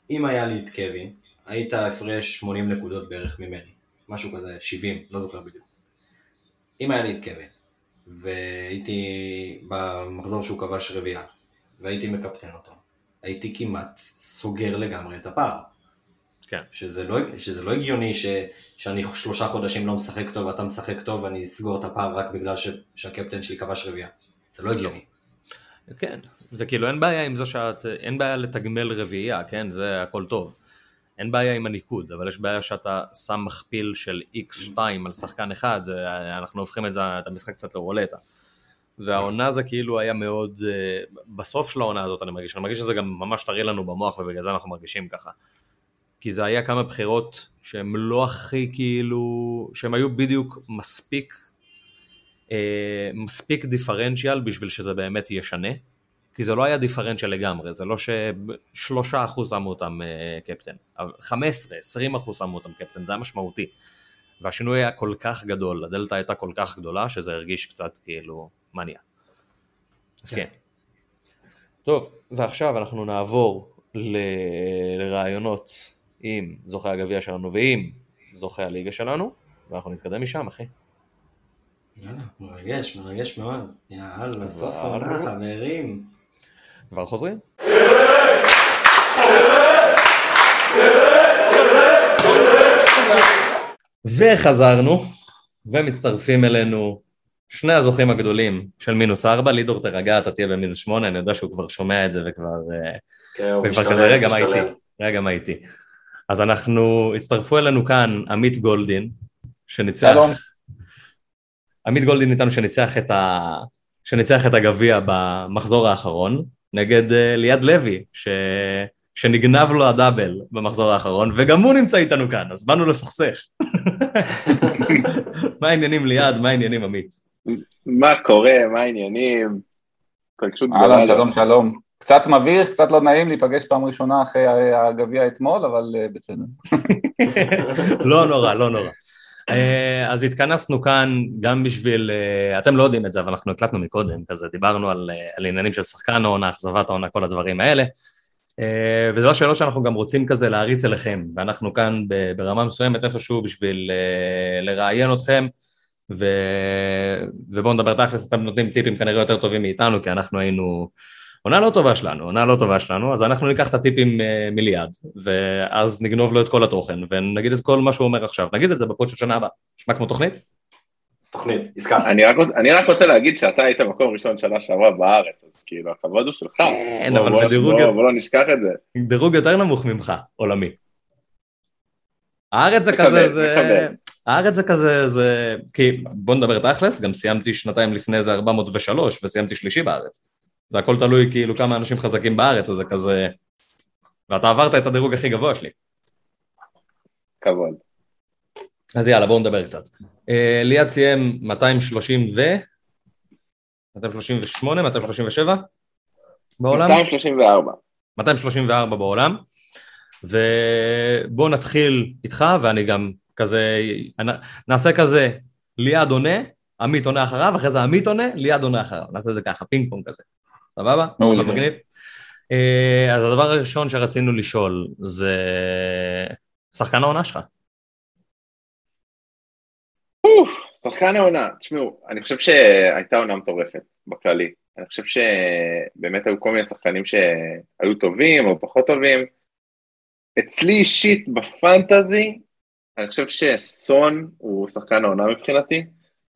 S1: אם היה לי את קווין, היית הפרש 80 נקודות בערך ממני, משהו כזה, 70, לא זוכר בדיוק. אם היה לי את קווין, והייתי במחזור שהוא כבש רביעייה, והייתי מקפטן אותו, הייתי כמעט סוגר לגמרי את הפער.
S2: כן.
S1: שזה לא, שזה לא הגיוני ש, שאני שלושה חודשים לא משחק טוב ואתה משחק טוב ואני אסגור את הפער רק בגלל ש, שהקפטן שלי כבש רביעייה. זה לא הגיוני.
S2: כן, וכאילו אין בעיה עם זה שאת, אין בעיה לתגמל רביעייה, כן, זה הכל טוב. אין בעיה עם הניקוד, אבל יש בעיה שאתה שם מכפיל של x2 על שחקן אחד, זה, אנחנו הופכים את, זה, את המשחק קצת לרולטה. והעונה זה כאילו היה מאוד, אה, בסוף של העונה הזאת אני מרגיש, אני מרגיש שזה גם ממש טרי לנו במוח ובגלל זה אנחנו מרגישים ככה. כי זה היה כמה בחירות שהן לא הכי כאילו, שהן היו בדיוק מספיק אה, מספיק דיפרנציאל בשביל שזה באמת ישנה, כי זה לא היה דיפרנציאל לגמרי, זה לא ששלושה אחוז שמו אותם קפטן, 15, 20 אחוז שמו אותם קפטן, זה היה משמעותי. והשינוי היה כל כך גדול, הדלתא הייתה כל כך גדולה, שזה הרגיש קצת כאילו מניה. אז כן. כן. טוב, ועכשיו אנחנו נעבור ל... לרעיונות עם זוכי הגביע שלנו ועם זוכי הליגה שלנו, ואנחנו נתקדם משם, אחי.
S1: יאללה, מרגש, מרגש מאוד. יאללה, סוף העונה, חברים.
S2: כבר חוזרים? וחזרנו, ומצטרפים אלינו שני הזוכים הגדולים של מינוס ארבע, לידור תרגע, אתה תהיה במינוס שמונה, אני יודע שהוא כבר שומע את זה וכבר... אה, כן, הוא משתלם, כזה, רגע, מה איתי? רגע, מה איתי? אז אנחנו, הצטרפו אלינו כאן עמית גולדין, שניצח... שלום. עמית גולדין איתנו שניצח את, ה... שניצח את הגביע במחזור האחרון, נגד uh, ליעד לוי, ש... שנגנב לו הדאבל במחזור האחרון, וגם הוא נמצא איתנו כאן, אז באנו לסכסך. [laughs] מה העניינים ליעד, מה העניינים עמית?
S3: מה קורה, מה העניינים?
S4: אהלן, שלום, שלום. קצת מביך, קצת לא נעים להיפגש פעם ראשונה אחרי הגביע אתמול, אבל אה, בסדר. [laughs]
S2: לא נורא, לא נורא. אה, אז התכנסנו כאן גם בשביל, אה, אתם לא יודעים את זה, אבל אנחנו הקלטנו מקודם, כזה דיברנו על, על עניינים של שחקן העונה, אכזבת העונה, כל הדברים האלה. וזו השאלות שאנחנו גם רוצים כזה להריץ אליכם, ואנחנו כאן ברמה מסוימת איפשהו בשביל לראיין אתכם, ו... ובואו נדבר תכלס, אתם נותנים טיפים כנראה יותר טובים מאיתנו, כי אנחנו היינו עונה לא טובה שלנו, עונה לא טובה שלנו, אז אנחנו ניקח את הטיפים אה, מליד, ואז נגנוב לו את כל התוכן, ונגיד את כל מה שהוא אומר עכשיו. נגיד את זה בפוד של שנה הבאה. נשמע כמו תוכנית?
S1: תוכנית, עסקה.
S3: אני, אני רק רוצה להגיד שאתה היית מקום ראשון שנה שעברה בארץ, אז כאילו הכבוד הוא שלך.
S2: כן, אבל בדירוג...
S3: בוא, בוא לא נשכח את זה.
S2: דירוג יותר נמוך ממך, עולמי. הארץ זה כזה, זה... הארץ זה כזה, זה... כי בוא נדבר תכלס, גם סיימתי שנתיים לפני זה 403 וסיימתי שלישי בארץ. זה הכל תלוי כאילו כמה אנשים חזקים בארץ, אז זה כזה... ואתה עברת את הדירוג הכי גבוה שלי.
S3: כבוד.
S2: אז יאללה, בואו נדבר קצת. אה, ליעד סיים 230 ו... 238, 237 בעולם?
S3: 234.
S2: 234 בעולם. ובואו נתחיל איתך, ואני גם כזה, נעשה כזה, ליעד עונה, עמית עונה אחריו, אחרי זה עמית עונה, ליעד עונה אחריו. נעשה את זה ככה, פינג פונג כזה. סבבה? מעולה. מגניב. אה, אז הדבר הראשון שרצינו לשאול זה שחקן העונה שלך.
S3: שחקן העונה, תשמעו, אני חושב שהייתה עונה מטורפת בכללי. אני חושב שבאמת היו כל מיני שחקנים שהיו טובים או פחות טובים. אצלי אישית בפנטזי, אני חושב שסון הוא שחקן העונה מבחינתי.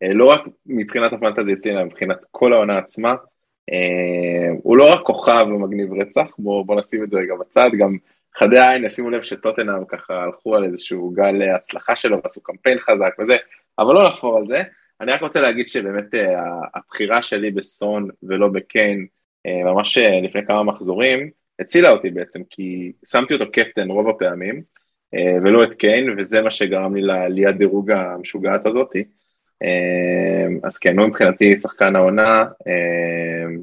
S3: אה, לא רק מבחינת הפנטזי אצלי, אלא מבחינת כל העונה עצמה. אה, הוא לא רק כוכב ומגניב רצח, בואו בוא נשים את זה רגע בצד, גם חדי העין, שימו לב שטוטנאם ככה הלכו על איזשהו גל הצלחה שלו ועשו קמפיין חזק וזה, אבל לא לחפור על זה. אני רק רוצה להגיד שבאמת אה, הבחירה שלי בסון ולא בקיין, אה, ממש לפני כמה מחזורים, הצילה אותי בעצם, כי שמתי אותו קפטן רוב הפעמים, ולא את קיין, וזה מה שגרם לי לעליית דירוג המשוגעת הזאתי. אמ, אז כן, הוא מבחינתי שחקן העונה, אמ,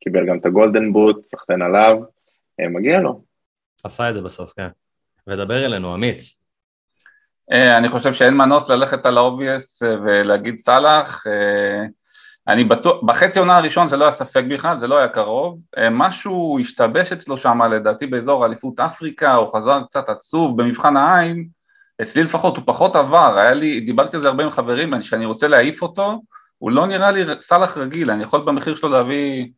S3: קיבל גם את ה golden boot, סחטיין עליו, אמ, מגיע לו.
S2: עשה את זה בסוף, כן. ודבר אלינו, עמית.
S4: אה, אני חושב שאין מנוס ללכת על ה obvious אה, ולהגיד סאלח. אה, אני בטוח, בחצי עונה הראשון זה לא היה ספק בכלל, זה לא היה קרוב. משהו השתבש אצלו שם, לדעתי באזור אליפות אפריקה, הוא חזר קצת עצוב במבחן העין. אצלי לפחות הוא פחות עבר, היה לי, דיברתי על זה הרבה עם חברים, שאני רוצה להעיף אותו, הוא לא נראה לי סאלח רגיל, אני יכול במחיר שלו להביא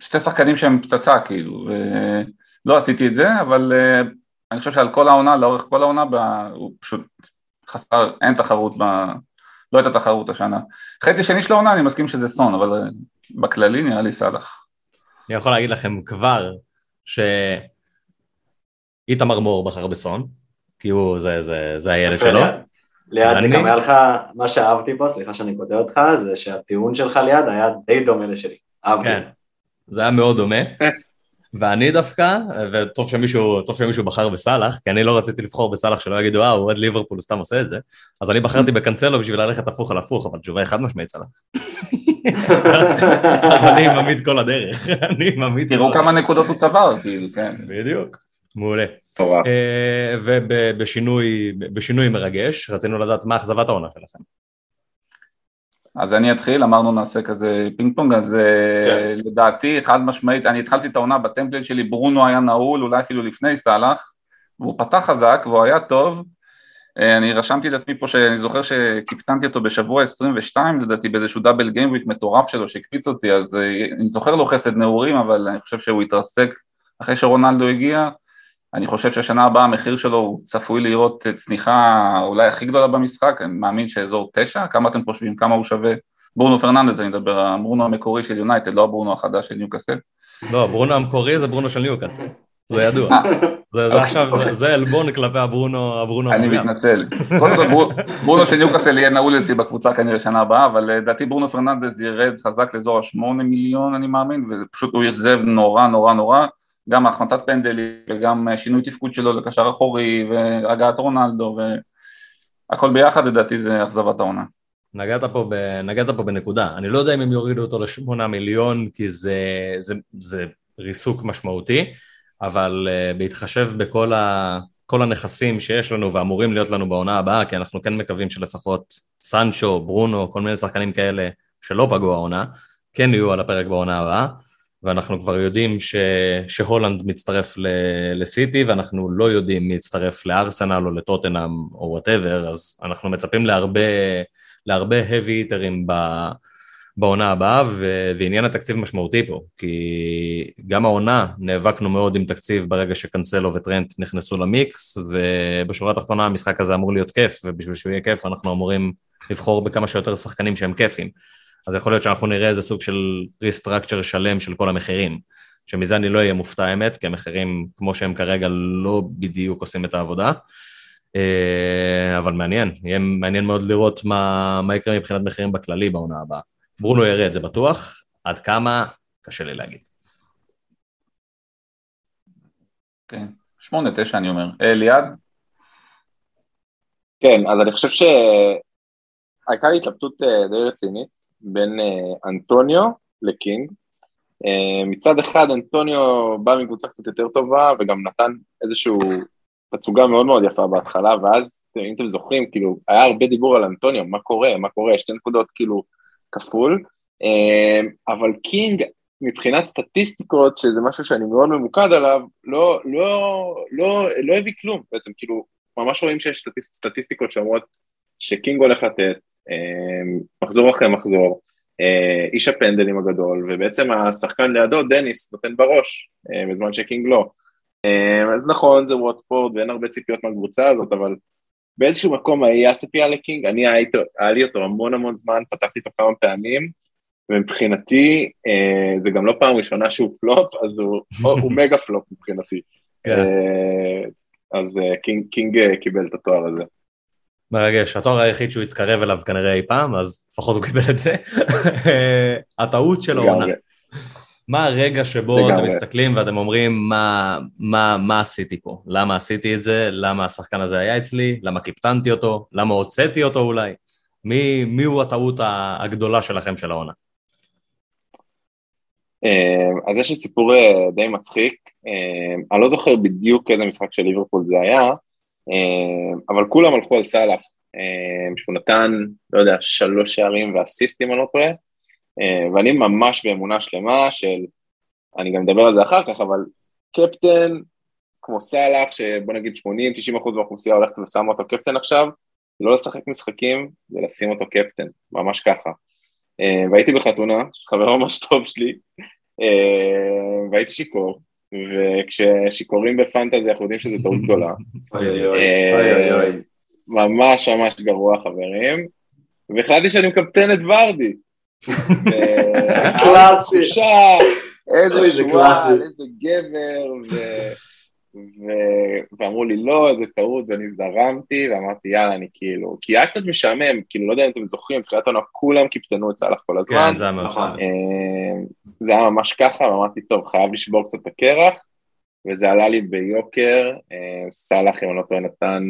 S4: שתי שחקנים שהם פצצה כאילו, ולא עשיתי את זה, אבל uh, אני חושב שעל כל העונה, לאורך כל העונה. הוא פשוט חסר, אין תחרות, ב... לא הייתה תחרות השנה. חצי שני של העונה אני מסכים שזה סון, אבל uh, בכללי נראה לי סאלח.
S2: אני יכול להגיד לכם כבר שאיתמר מור בחר בסון, כי הוא, זה, זה, זה הילד שלו.
S1: ליד, אני... גם היה לך, מה שאהבתי פה, סליחה שאני כותב אותך, זה שהטיעון שלך ליד היה די דומה לשלי. אהבתי. כן,
S2: זה היה מאוד דומה. ואני דווקא, וטוב שמישהו, טוב שמישהו בחר בסאלח, כי אני לא רציתי לבחור בסאלח שלא יגידו, אה, הוא אוהד ליברפול, הוא סתם עושה את זה, אז אני בחרתי [laughs] בקנסלו בשביל ללכת הפוך על הפוך, אבל תשובה חד משמעית סאלח. [laughs] אז אני ממעיט כל הדרך, [laughs] אני כל
S4: תראו. כמה נקודות הוא צבר, כאילו, כן.
S2: בדיוק, מעולה.
S3: מטורף.
S2: אה, ובשינוי בשינוי מרגש, רצינו לדעת מה אכזבת העונה שלכם.
S4: אז אני אתחיל, אמרנו נעשה כזה פינג פונג, אז אה,
S1: כן.
S4: לדעתי חד משמעית, אני התחלתי את העונה ב template שלי, ברונו היה נעול, אולי אפילו לפני סאלח, והוא פתח חזק והוא היה טוב, אה, אני רשמתי לעצמי פה שאני זוכר שקיפטנתי אותו בשבוע 22 לדעתי באיזשהו double gameweek מטורף שלו שהקפיץ אותי, אז אני זוכר לו חסד נעורים, אבל אני חושב שהוא התרסק אחרי שרונלדו הגיע, אני חושב שהשנה הבאה המחיר שלו הוא צפוי לראות צניחה אולי הכי גדולה במשחק, אני מאמין שאזור תשע, כמה אתם חושבים, כמה הוא שווה? ברונו פרננדז אני מדבר, הברונו המקורי של יונייטד, לא הברונו החדש של ניוקאסל.
S2: לא, ברונו המקורי זה ברונו של ניוקאסל, זה ידוע.
S4: אה,
S2: זה זה עכשיו, זה- זה עלבון כלפי הברונו הברונו
S4: אני
S2: המסוים.
S4: מתנצל. קודם כל ברו- ברונו של ניוקאסל יהיה נעול אצלי בקבוצה כנראה שנה הבאה, אבל אה, לדעתי ברונו פרננדז ירד חזק לאזור השמונה מיליון אני מאמין, ופשוט הוא אכזב נורא נורא נורא, גם החמצת פנדלים וגם אה, שינוי תפקוד שלו לקשר אחורי והגעת רונלדו והכל ביחד לדעתי זה אכזבת העונה.
S2: נגעת פה, ב, נגעת פה בנקודה, אני לא יודע אם הם יורידו אותו לשמונה מיליון כי זה, זה, זה ריסוק משמעותי, אבל uh, בהתחשב בכל ה, כל הנכסים שיש לנו ואמורים להיות לנו בעונה הבאה, כי אנחנו כן מקווים שלפחות סנצ'ו, ברונו, כל מיני שחקנים כאלה שלא פגעו העונה, כן יהיו על הפרק בעונה הבאה, ואנחנו כבר יודעים ש, שהולנד מצטרף ל, לסיטי, ואנחנו לא יודעים מי יצטרף לארסנל או לטוטנאם או whatever, אז אנחנו מצפים להרבה... להרבה heavy היטרים בעונה הבאה, ו- ועניין התקציב משמעותי פה, כי גם העונה נאבקנו מאוד עם תקציב ברגע שקנסלו וטרנט נכנסו למיקס, ובשורה התחתונה המשחק הזה אמור להיות כיף, ובשביל שהוא יהיה כיף אנחנו אמורים לבחור בכמה שיותר שחקנים שהם כיפים. אז יכול להיות שאנחנו נראה איזה סוג של ריסטרקצ'ר שלם של כל המחירים, שמזה אני לא אהיה מופתע האמת, כי המחירים כמו שהם כרגע לא בדיוק עושים את העבודה. אה, אבל מעניין, יהיה מעניין מאוד לראות מה, מה יקרה מבחינת מחירים בכללי בעונה הבאה. ברונו ירד, זה בטוח, עד כמה, קשה לי להגיד.
S4: כן, שמונה, תשע אני אומר. אה, ליעד?
S3: כן, אז אני חושב שהייתה לי התלבטות אה, די רצינית בין אה, אנטוניו לקינג. אה, מצד אחד אנטוניו בא מקבוצה קצת יותר טובה וגם נתן איזושהי תצוגה מאוד מאוד יפה בהתחלה, ואז אם אתם זוכרים, כאילו, היה הרבה דיבור על אנטוניו, מה קורה, מה קורה, שתי נקודות כאילו כפול, אבל קינג מבחינת סטטיסטיקות, שזה משהו שאני מאוד ממוקד עליו, לא, לא, לא, לא הביא כלום בעצם, כאילו, ממש רואים שיש סטטיסט, סטטיסטיקות שאומרות שקינג הולך לתת, מחזור אחרי מחזור, איש הפנדלים הגדול, ובעצם השחקן לידו, דניס, נותן בראש, בזמן שקינג לא. אז נכון, זה ווטפורד ואין הרבה ציפיות מהקבוצה הזאת, אבל באיזשהו מקום היה ציפייה לקינג, אני הייתי, היה לי אותו המון המון זמן, פתחתי אותו כמה פעמים, ומבחינתי זה גם לא פעם ראשונה שהוא פלופ, אז הוא, [laughs] הוא מגה פלופ מבחינתי.
S2: כן.
S3: אז קינג, קינג קיבל את התואר הזה.
S2: מרגש, התואר היחיד שהוא התקרב אליו כנראה אי פעם, אז לפחות הוא קיבל את זה. [laughs] הטעות של העונה. מה הרגע שבו. אתם מסתכלים ואתם אומרים מה, מה, מה עשיתי פה? למה עשיתי את זה? למה השחקן הזה היה אצלי? למה קיפטנתי אותו? למה הוצאתי אותו אולי? מי, מי הוא הטעות הגדולה שלכם של העונה?
S3: אז יש לי סיפור די מצחיק, אני לא זוכר בדיוק איזה משחק של ליברפול זה היה, אבל כולם הלכו על סאלח, שהוא נתן, לא יודע, שלוש שערים ואסיסטים, אני לא טועה, ואני ממש באמונה שלמה של, אני גם מדבר על זה אחר כך, אבל קפטן כמו סאלח, שבוא נגיד 80-90% מהאוכלוסייה הולכת ושמה אותו קפטן עכשיו, לא לשחק משחקים ולשים אותו קפטן, ממש ככה. והייתי בחתונה, חבר ממש טוב שלי, והייתי שיכור, וכששיכורים בפנטזי אנחנו יודעים שזו טעות גדולה. ממש ממש גרוע חברים, והחלטתי שאני מקפטן את ורדי. [laughs]
S1: קלאסי.
S3: איזה שועל, איזה גבר, ואמרו לי לא, איזה טעות, ואני זרמתי, ואמרתי יאללה, אני כאילו, כי היה קצת משעמם, כאילו, לא יודע אם אתם זוכרים, בתחילת העונה כולם קיפטנו את סאלח כל הזמן.
S2: כן, זה היה ממש
S3: זה היה ממש ככה, ואמרתי, טוב, חייב לשבור קצת את הקרח, וזה עלה לי ביוקר, סאלח, אם אני לא טועה, נתן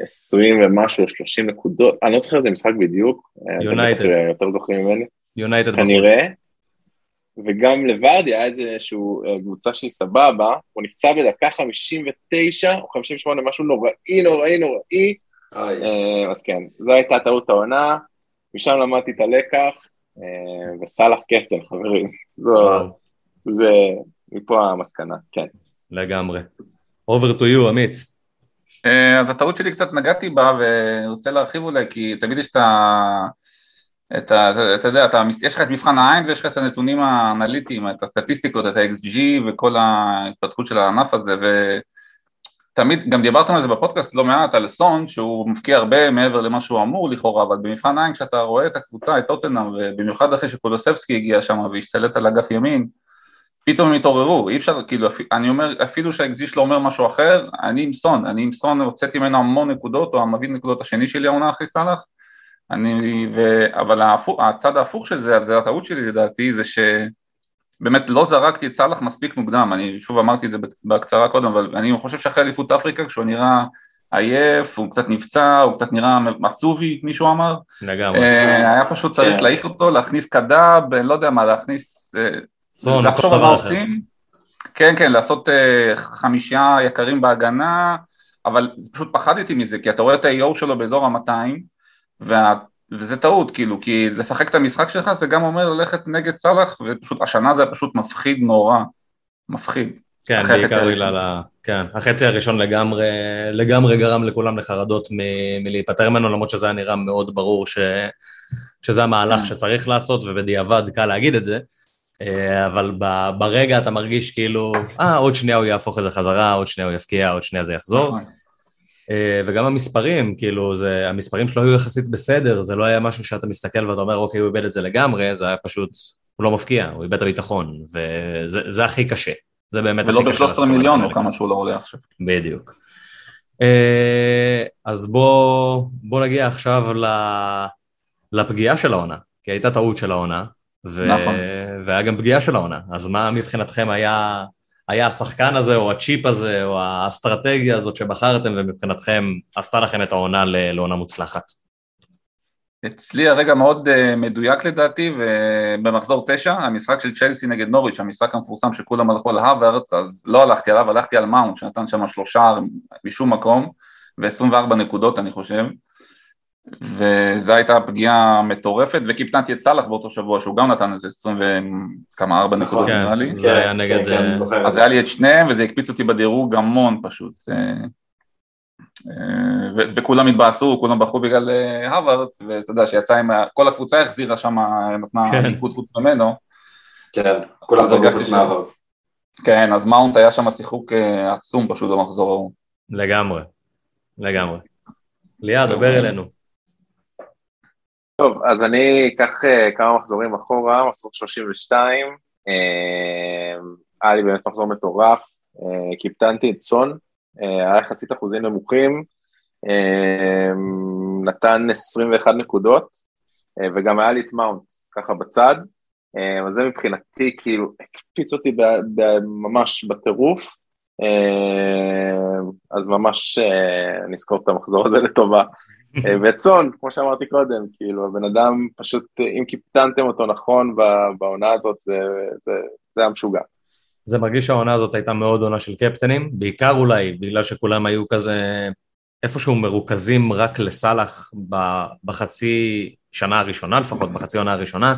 S3: 20 ומשהו, 30 נקודות, אני לא זוכר איזה משחק בדיוק.
S2: יונייטד.
S3: יותר זוכרים ממני.
S2: יונייטד בחוץ.
S3: כנראה. וגם לוורדי היה איזושהי קבוצה שהיא סבבה, הוא נפצע בדקה 59 או 58, משהו נוראי, נוראי, נוראי. אז כן, זו הייתה טעות העונה, משם למדתי את הלקח, וסאלח קפטן, חברים. זה, מפה המסקנה, כן.
S2: לגמרי. over to you, אמיץ.
S4: אז הטעות שלי קצת נגעתי בה, ואני רוצה להרחיב אולי, כי תמיד יש את ה... את ה... אתה יודע, אתה, יש לך את מבחן העין ויש לך את הנתונים האנליטיים, את הסטטיסטיקות, את ה-XG וכל ההתפתחות של הענף הזה, ותמיד, גם דיברתם על זה בפודקאסט לא מעט, על סון, שהוא מפקיע הרבה מעבר למה שהוא אמור לכאורה, אבל במבחן העין כשאתה רואה את הקבוצה, את טוטנאם, ובמיוחד אחרי שקולוסבסקי הגיע שם והשתלט על אגף ימין, פתאום הם התעוררו, אי אפשר, כאילו, אני אומר, אפילו שהאקזי שלו אומר משהו אחר, אני עם סון, אני עם סון הוצאתי ממנו המון נקודות, הוא המביא נקודות השני שלי העונה אחרי סאלח, אני, ו... אבל ההפוך, הצד ההפוך של זה, זה הטעות שלי לדעתי, זה שבאמת לא זרקתי את סאלח מספיק מוקדם, אני שוב אמרתי את זה בקצרה קודם, אבל אני חושב שאחרי אליפות אפריקה, כשהוא נראה עייף, הוא קצת נפצע, הוא קצת נראה מצובי, מישהו אמר,
S2: לגמרי.
S4: היה פשוט צריך כן. להעיף אותו, להכניס קדאב, לא יודע מה, להכניס...
S2: סון,
S4: לחשוב על מה עושים, כן כן, לעשות uh, חמישה יקרים בהגנה, אבל פשוט פחדתי מזה, כי אתה רואה את ה-AO שלו באזור ה-200, וה... וזה טעות, כאילו, כי לשחק את המשחק שלך זה גם אומר ללכת נגד סאלח, ופשוט השנה זה פשוט מפחיד נורא, מפחיד.
S2: כן, בעיקר בגלל ה... כן, החצי הראשון לגמרי, לגמרי גרם לכולם לחרדות מ- מלהיפטר ממנו, למרות שזה היה נראה מאוד ברור ש... שזה המהלך
S4: כן.
S2: שצריך לעשות, ובדיעבד קל להגיד את זה. אה, אבל ברגע אתה מרגיש כאילו, אה, עוד שנייה הוא יהפוך את זה חזרה, עוד שנייה הוא יפקיע, עוד שנייה זה יחזור. אה, וגם המספרים, כאילו, זה, המספרים שלו היו יחסית בסדר, זה לא היה משהו שאתה מסתכל ואתה אומר, אוקיי, הוא איבד את זה לגמרי, זה היה פשוט, הוא לא מפקיע, הוא איבד את הביטחון, וזה זה הכי קשה. זה באמת הכי
S4: ולא
S2: קשה.
S4: ב-13 מיליון או כמה שהוא לא עולה עכשיו.
S2: בדיוק. אה, אז בוא, בוא נגיע עכשיו לפגיעה של העונה, כי הייתה טעות של העונה, ו...
S4: נכון.
S2: והיה גם פגיעה של העונה, אז מה מבחינתכם היה, היה השחקן הזה, או הצ'יפ הזה, או האסטרטגיה הזאת שבחרתם, ומבחינתכם עשתה לכם את העונה לעונה מוצלחת?
S4: אצלי הרגע מאוד uh, מדויק לדעתי, ובמחזור תשע, המשחק של צ'לסי נגד נוריץ', המשחק המפורסם שכולם הלכו על הוורץ, אז לא הלכתי עליו, הלכתי על מאונט, שנתן שם שלושה משום מקום, ו-24 נקודות אני חושב, וזו הייתה פגיעה מטורפת, וקיפטנתי את סאלח באותו שבוע, שהוא גם נתן איזה 20 וכמה, 4 נקודות
S2: כן,
S4: נראה לי.
S2: זה היה נגד...
S1: כן, אני
S2: אה.
S4: אז היה לי את שניהם, וזה הקפיץ אותי בדירוג המון פשוט. אה, אה, וכולם התבאסו, כולם בכו בגלל הווארדס, ואתה יודע שיצא עם, כל הקבוצה החזירה שם, נתנה
S2: כן.
S4: ניקוד חוץ ממנו.
S1: כן, כולם
S4: הרגשתי
S1: חוץ מהוורץ.
S4: כן, אז מאונט היה שם שיחוק עצום פשוט במחזור ההוא.
S2: לגמרי, לגמרי. ליעד, דבר אלינו.
S3: טוב, אז אני אקח אה, כמה מחזורים אחורה, מחזור 32, אה, היה לי באמת מחזור מטורף, אה, קיפטנתי את סון, היה יחסית אחוזים נמוכים, נתן 21 נקודות, וגם היה לי את מאונט, ככה בצד, אז זה מבחינתי כאילו הקפיץ אותי ממש בטירוף, אז ממש נזכור את המחזור הזה לטובה. אה, וצאן, כמו שאמרתי קודם, כאילו, הבן אדם פשוט, אה, אם קיפטנתם אותו נכון בעונה הזאת, זה, זה, זה היה משוגע.
S2: זה מרגיש שהעונה הזאת הייתה מאוד עונה של קפטנים, בעיקר אולי בגלל שכולם היו כזה איפשהו מרוכזים רק לסאלח בחצי שנה הראשונה, לפחות בחצי עונה הראשונה,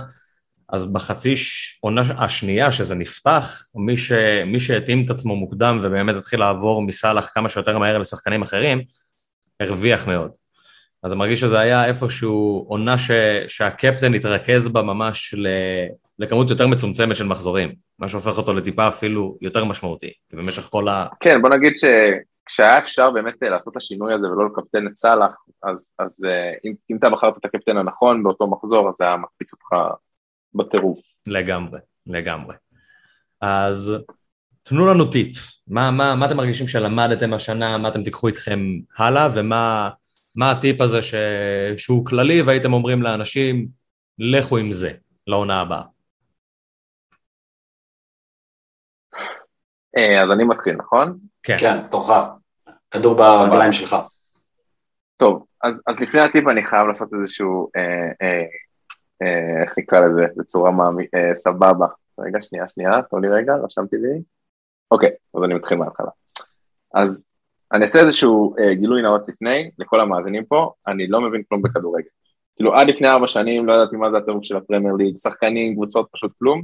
S2: אז בחצי עונה השנייה שזה נפתח, מי, ש... מי שהתאים את עצמו מוקדם ובאמת התחיל לעבור מסאלח כמה שיותר מהר לשחקנים אחרים, הרוויח מאוד. אז אני מרגיש שזה היה איפשהו עונה ש... שהקפטן התרכז בה ממש ל... לכמות יותר מצומצמת של מחזורים, מה שהופך אותו לטיפה אפילו יותר משמעותי, כי במשך כל ה...
S3: כן, בוא נגיד שכשהיה אפשר באמת אה, לעשות את השינוי הזה ולא לקפטן את סאלח, אז, אז אה, אם, אם אתה בחרת את הקפטן הנכון באותו מחזור, אז זה היה מקפיץ אותך בטירוף.
S2: לגמרי, לגמרי. אז תנו לנו טיפ, מה, מה, מה אתם מרגישים שלמדתם השנה, מה אתם תיקחו איתכם הלאה, ומה מה הטיפ הזה ש... שהוא כללי, והייתם אומרים לאנשים, לכו עם זה, לעונה הבאה.
S3: אה, אז אני מתחיל, נכון?
S2: כן,
S1: כן, תורך. כדור ברגליים שלך.
S3: טוב, אז, אז לפני הטיפ אני חייב לעשות איזשהו, אה, אה, אה, איך נקרא לזה, בצורה מאמי, אה, סבבה. רגע, שנייה, שנייה, תנו לי רגע, רשמתי לי. אוקיי, אז אני מתחיל מההתחלה. אז אני אעשה איזשהו אה, גילוי נאות לפני, לכל המאזינים פה, אני לא מבין כלום בכדורגל. כאילו עד לפני ארבע שנים לא ידעתי מה זה הטירוף של הפרמייר ליג, שחקנים, קבוצות, פשוט כלום.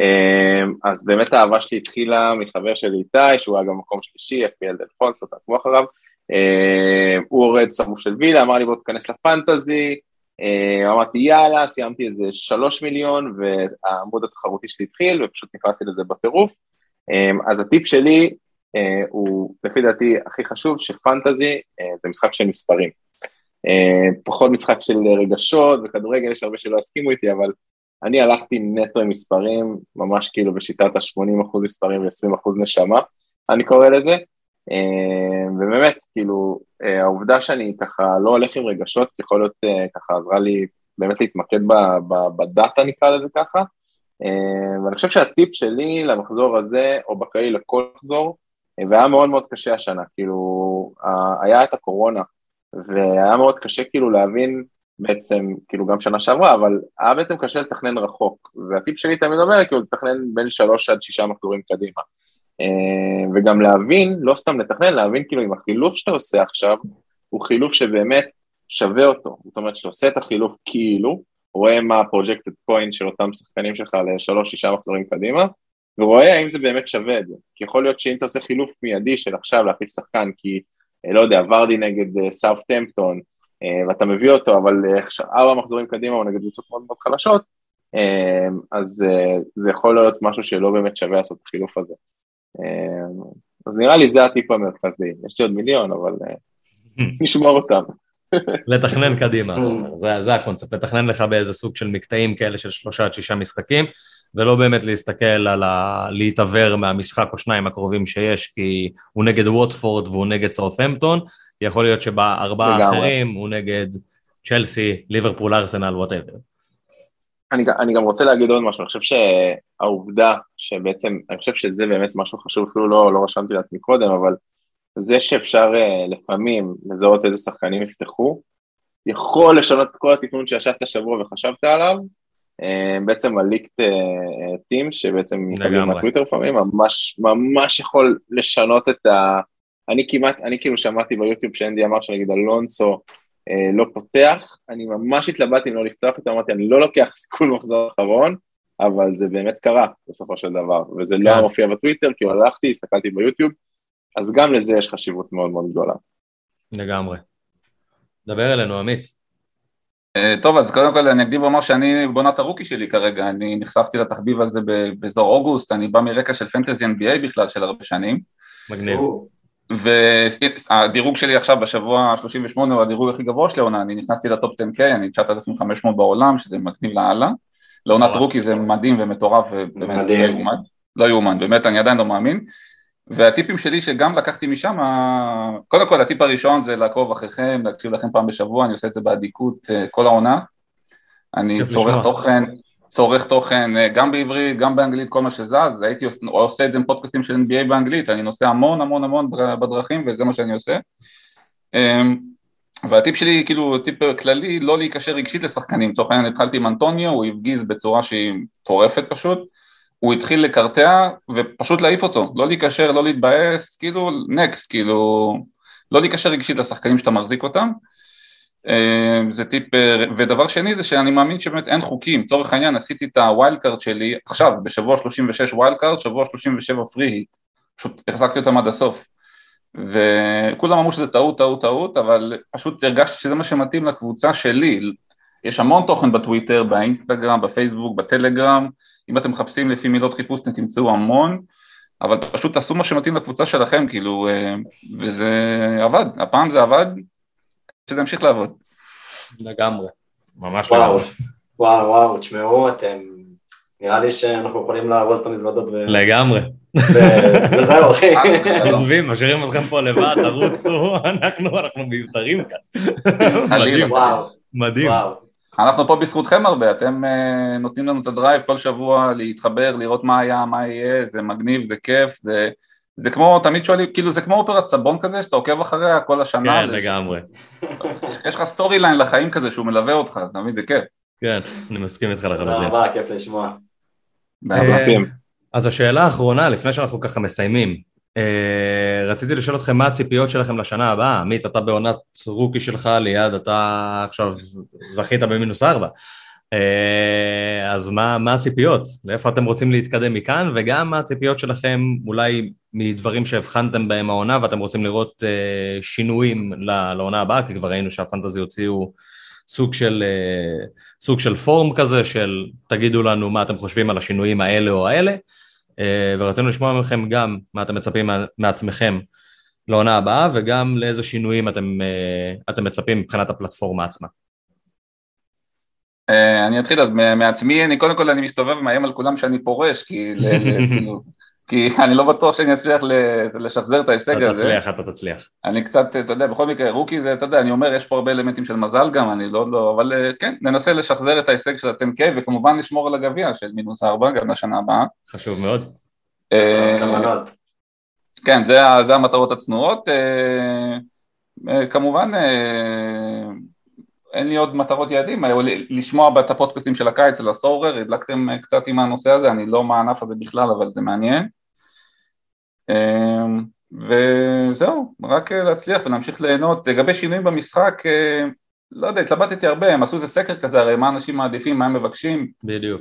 S3: אה, אז באמת האהבה שלי התחילה מחבר שלי איתי, שהוא היה גם מקום שלישי, FPL אתה עקבו אחריו. אה, הוא אורד שרוף של וילה, אמר לי בוא תיכנס לפנטזי, אה, אמרתי יאללה, סיימתי איזה שלוש מיליון והעמוד התחרותי שלי התחיל ופשוט נכנסתי לזה בטירוף. אז הטיפ שלי הוא לפי דעתי הכי חשוב, שפנטזי זה משחק של מספרים. פחות משחק של רגשות וכדורגל, יש הרבה שלא יסכימו איתי, אבל אני הלכתי נטו עם מספרים, ממש כאילו בשיטת ה-80% מספרים ו-20% נשמה, אני קורא לזה, אה, ובאמת, כאילו, אה, העובדה שאני ככה לא הולך עם רגשות, יכול להיות אה, ככה עזרה לי באמת להתמקד בדאטה נקרא לזה ככה, ואני חושב שהטיפ שלי למחזור הזה, או בכללי לכל מחזור, והיה מאוד מאוד קשה השנה, כאילו, היה את הקורונה, והיה מאוד קשה כאילו להבין בעצם, כאילו גם שנה שעברה, אבל היה בעצם קשה לתכנן רחוק, והטיפ שלי תמיד אומר, כאילו, לתכנן בין שלוש עד שישה מחזורים קדימה. אה, וגם להבין, לא סתם לתכנן, להבין כאילו אם החילוף שאתה עושה עכשיו, הוא חילוף שבאמת שווה אותו. זאת אומרת, שאתה עושה את החילוף כאילו, רואה מה ה-projected point של אותם שחקנים שלך לשלוש, שישה מחזורים קדימה, ורואה האם זה באמת שווה את זה. כי יכול להיות שאם אתה עושה חילוף מיידי של עכשיו להחליף שחקן, כי, אה, לא יודע, ורדי נגד אה, טמפטון, אה, ואתה מביא אותו, אבל ארבע מחזורים קדימה הוא נגד קבוצות מאוד מאוד חלשות, אז זה יכול להיות משהו שלא באמת שווה לעשות את החילוף הזה. אז נראה לי זה הטיפ המרכזי, יש לי עוד מיליון, אבל [laughs] נשמור אותם.
S2: לתכנן קדימה, [laughs] זה, זה הקונספט, לתכנן לך באיזה סוג של מקטעים כאלה של שלושה עד שישה משחקים, ולא באמת להסתכל על ה... להתעוור מהמשחק או שניים הקרובים שיש, כי הוא נגד ווטפורד והוא נגד סאות'המפטון, יכול להיות שבארבעה האחרים הוא נגד צ'לסי, ליברפול, ארסנל, whatever.
S3: אני, אני גם רוצה להגיד עוד משהו, אני חושב שהעובדה שבעצם, אני חושב שזה באמת משהו חשוב, אפילו לא, לא רשמתי לעצמי קודם, אבל זה שאפשר uh, לפעמים לזהות איזה שחקנים יפתחו, יכול לשנות את כל התכנון שישבת השבוע וחשבת עליו, uh, בעצם הליקט טים, uh, שבעצם מקבלים מהטוויטר לפעמים, ממש ממש יכול לשנות את ה... אני כמעט, אני כאילו שמעתי ביוטיוב שאנדי אמר שנגיד אלונסו אה, לא פותח, אני ממש התלבטתי אם לא לפתוח אותו, אמרתי אני לא לוקח סיכון מחזור אחרון, אבל זה באמת קרה בסופו של דבר, וזה לא כן. לא מופיע בטוויטר, כי הלכתי, הסתכלתי ביוטיוב, אז גם לזה יש חשיבות מאוד מאוד גדולה.
S2: לגמרי. דבר אלינו, עמית.
S4: Uh, טוב, אז קודם כל אני אקדים ואומר שאני בעונת הרוקי שלי כרגע, אני נחשפתי לתחביב הזה באזור אוגוסט, אני בא מרקע של פנטזי NBA בכלל של הרבה שנים.
S2: מגניב.
S4: והדירוג שלי עכשיו בשבוע ה-38 הוא הדירוג הכי גבוה של העונה, אני נכנסתי לטופ 10K, אני 9,500 בעולם, שזה מגניב לאללה. לעונת רוקי זה מדהים ומטורף, ובאמת לא לא יאומן, באמת אני עדיין לא מאמין. והטיפים שלי שגם לקחתי משם, קודם כל הטיפ הראשון זה לעקוב אחריכם, להקשיב לכם פעם בשבוע, אני עושה את זה באדיקות אה, כל העונה. אני צורך תוכן, צורך תוכן אה, גם בעברית, גם באנגלית, כל מה שזז, הייתי עושה את זה עם פודקאסטים של NBA באנגלית, אני נוסע המון המון המון בדרכים וזה מה שאני עושה. אמ, והטיפ שלי, כאילו, טיפ כללי, לא להיקשר רגשית לשחקנים, לצורך העניין התחלתי עם אנטוניו, הוא הפגיז בצורה שהיא מטורפת פשוט, הוא התחיל לקרטע ופשוט להעיף אותו, לא להיקשר, לא להתבאס, כאילו, next, כאילו, לא להיקשר רגשית לשחקנים שאתה מחזיק אותם. אה, זה טיפ, אה, ודבר שני זה שאני מאמין שבאמת אין חוקים, לצורך העניין עשיתי את ה wild card שלי עכשיו, בשבוע 36 wild card, שבוע 37 free hit, פשוט החזקתי אותם עד הסוף, וכולם אמרו שזה טעות, טעות, טעות, אבל פשוט הרגשתי שזה מה שמתאים לקבוצה שלי, יש המון תוכן בטוויטר, באינסטגרם, בפייסבוק, בטלגרם, אם אתם מחפשים לפי מילות חיפוש אתם תמצאו המון, אבל פשוט תעשו מה שמתאים לקבוצה שלכם, כאילו, אה, וזה עבד, הפעם זה עבד, שזה ימשיך לעבוד.
S2: לגמרי, ממש
S1: וואו, וואו, וואו, תשמעו, אתם, נראה לי שאנחנו יכולים לארוז את המזוודות ו...
S2: לגמרי.
S1: וזהו, אחי. [laughs] [laughs]
S2: עוזבים, משאירים אתכם פה לבד, תרוצו, [laughs] אנחנו, אנחנו מיותרים כאן. מדהים, מדהים.
S4: אנחנו פה בזכותכם הרבה, אתם uh, נותנים לנו את ה drive כל שבוע להתחבר, לראות מה היה, מה יהיה, זה מגניב, זה כיף, זה זה כמו, תמיד שואלים, כאילו זה כמו אופרת סבון כזה, שאתה עוקב אחריה כל השנה.
S2: כן, לגמרי. [laughs]
S4: יש לך story line לחיים כזה שהוא מלווה אותך, אתה מבין? זה כיף.
S2: כן, אני מסכים איתך לחלוטין.
S1: תודה רבה, כיף לשמוע.
S2: אה, אז השאלה האחרונה, לפני שאנחנו ככה מסיימים, רציתי לשאול אתכם מה הציפיות שלכם לשנה הבאה. עמית, אתה בעונת רוקי שלך, ליד אתה עכשיו זכית במינוס ארבע. אה, אז מה, מה הציפיות? לאיפה אתם רוצים להתקדם מכאן, וגם מה הציפיות שלכם אולי מדברים שהבחנתם בהם העונה ואתם רוצים לראות אה, שינויים לעונה הבאה, כי כבר ראינו שהפנטזי הוציאו סוג של, אה, סוג של פורום כזה של תגידו לנו מה אתם חושבים על השינויים האלה או האלה, ורצינו לשמוע מכם גם מה אתם מצפים מעצמכם לעונה הבאה וגם לאיזה שינויים אתם, אתם מצפים מבחינת הפלטפורמה עצמה.
S4: אה, אני אתחיל אז מעצמי, אני קודם כל אני מסתובב ומאיים על כולם שאני פורש, כי, [laughs] כאילו, כי [laughs] אני לא בטוח שאני אצליח לשחזר את ההישג הזה.
S2: אתה תצליח, אתה תצליח.
S4: אני קצת, אתה יודע, בכל מקרה, רוקי זה, אתה יודע, אני אומר, יש פה הרבה אלמנטים של מזל גם, אני לא, לא, אבל אה, כן, ננסה לשחזר את ההישג של ה-10K, וכמובן לשמור על הגביע של מינוס ארבע גם לשנה הבאה.
S2: חשוב מאוד.
S4: אה, כן, זה המטרות הצנועות. כמובן, אין לי עוד מטרות יעדים, לשמוע את הפודקאסטים של הקיץ על הסורר, הדלקתם קצת עם הנושא הזה, אני לא מהענף הזה בכלל, אבל זה מעניין. אמ, וזהו, רק להצליח ולהמשיך ליהנות. לגבי שינויים במשחק, אה, לא יודע, התלבטתי הרבה, הם עשו איזה סקר כזה, הרי מה אנשים מעדיפים, מה הם מבקשים.
S2: בדיוק.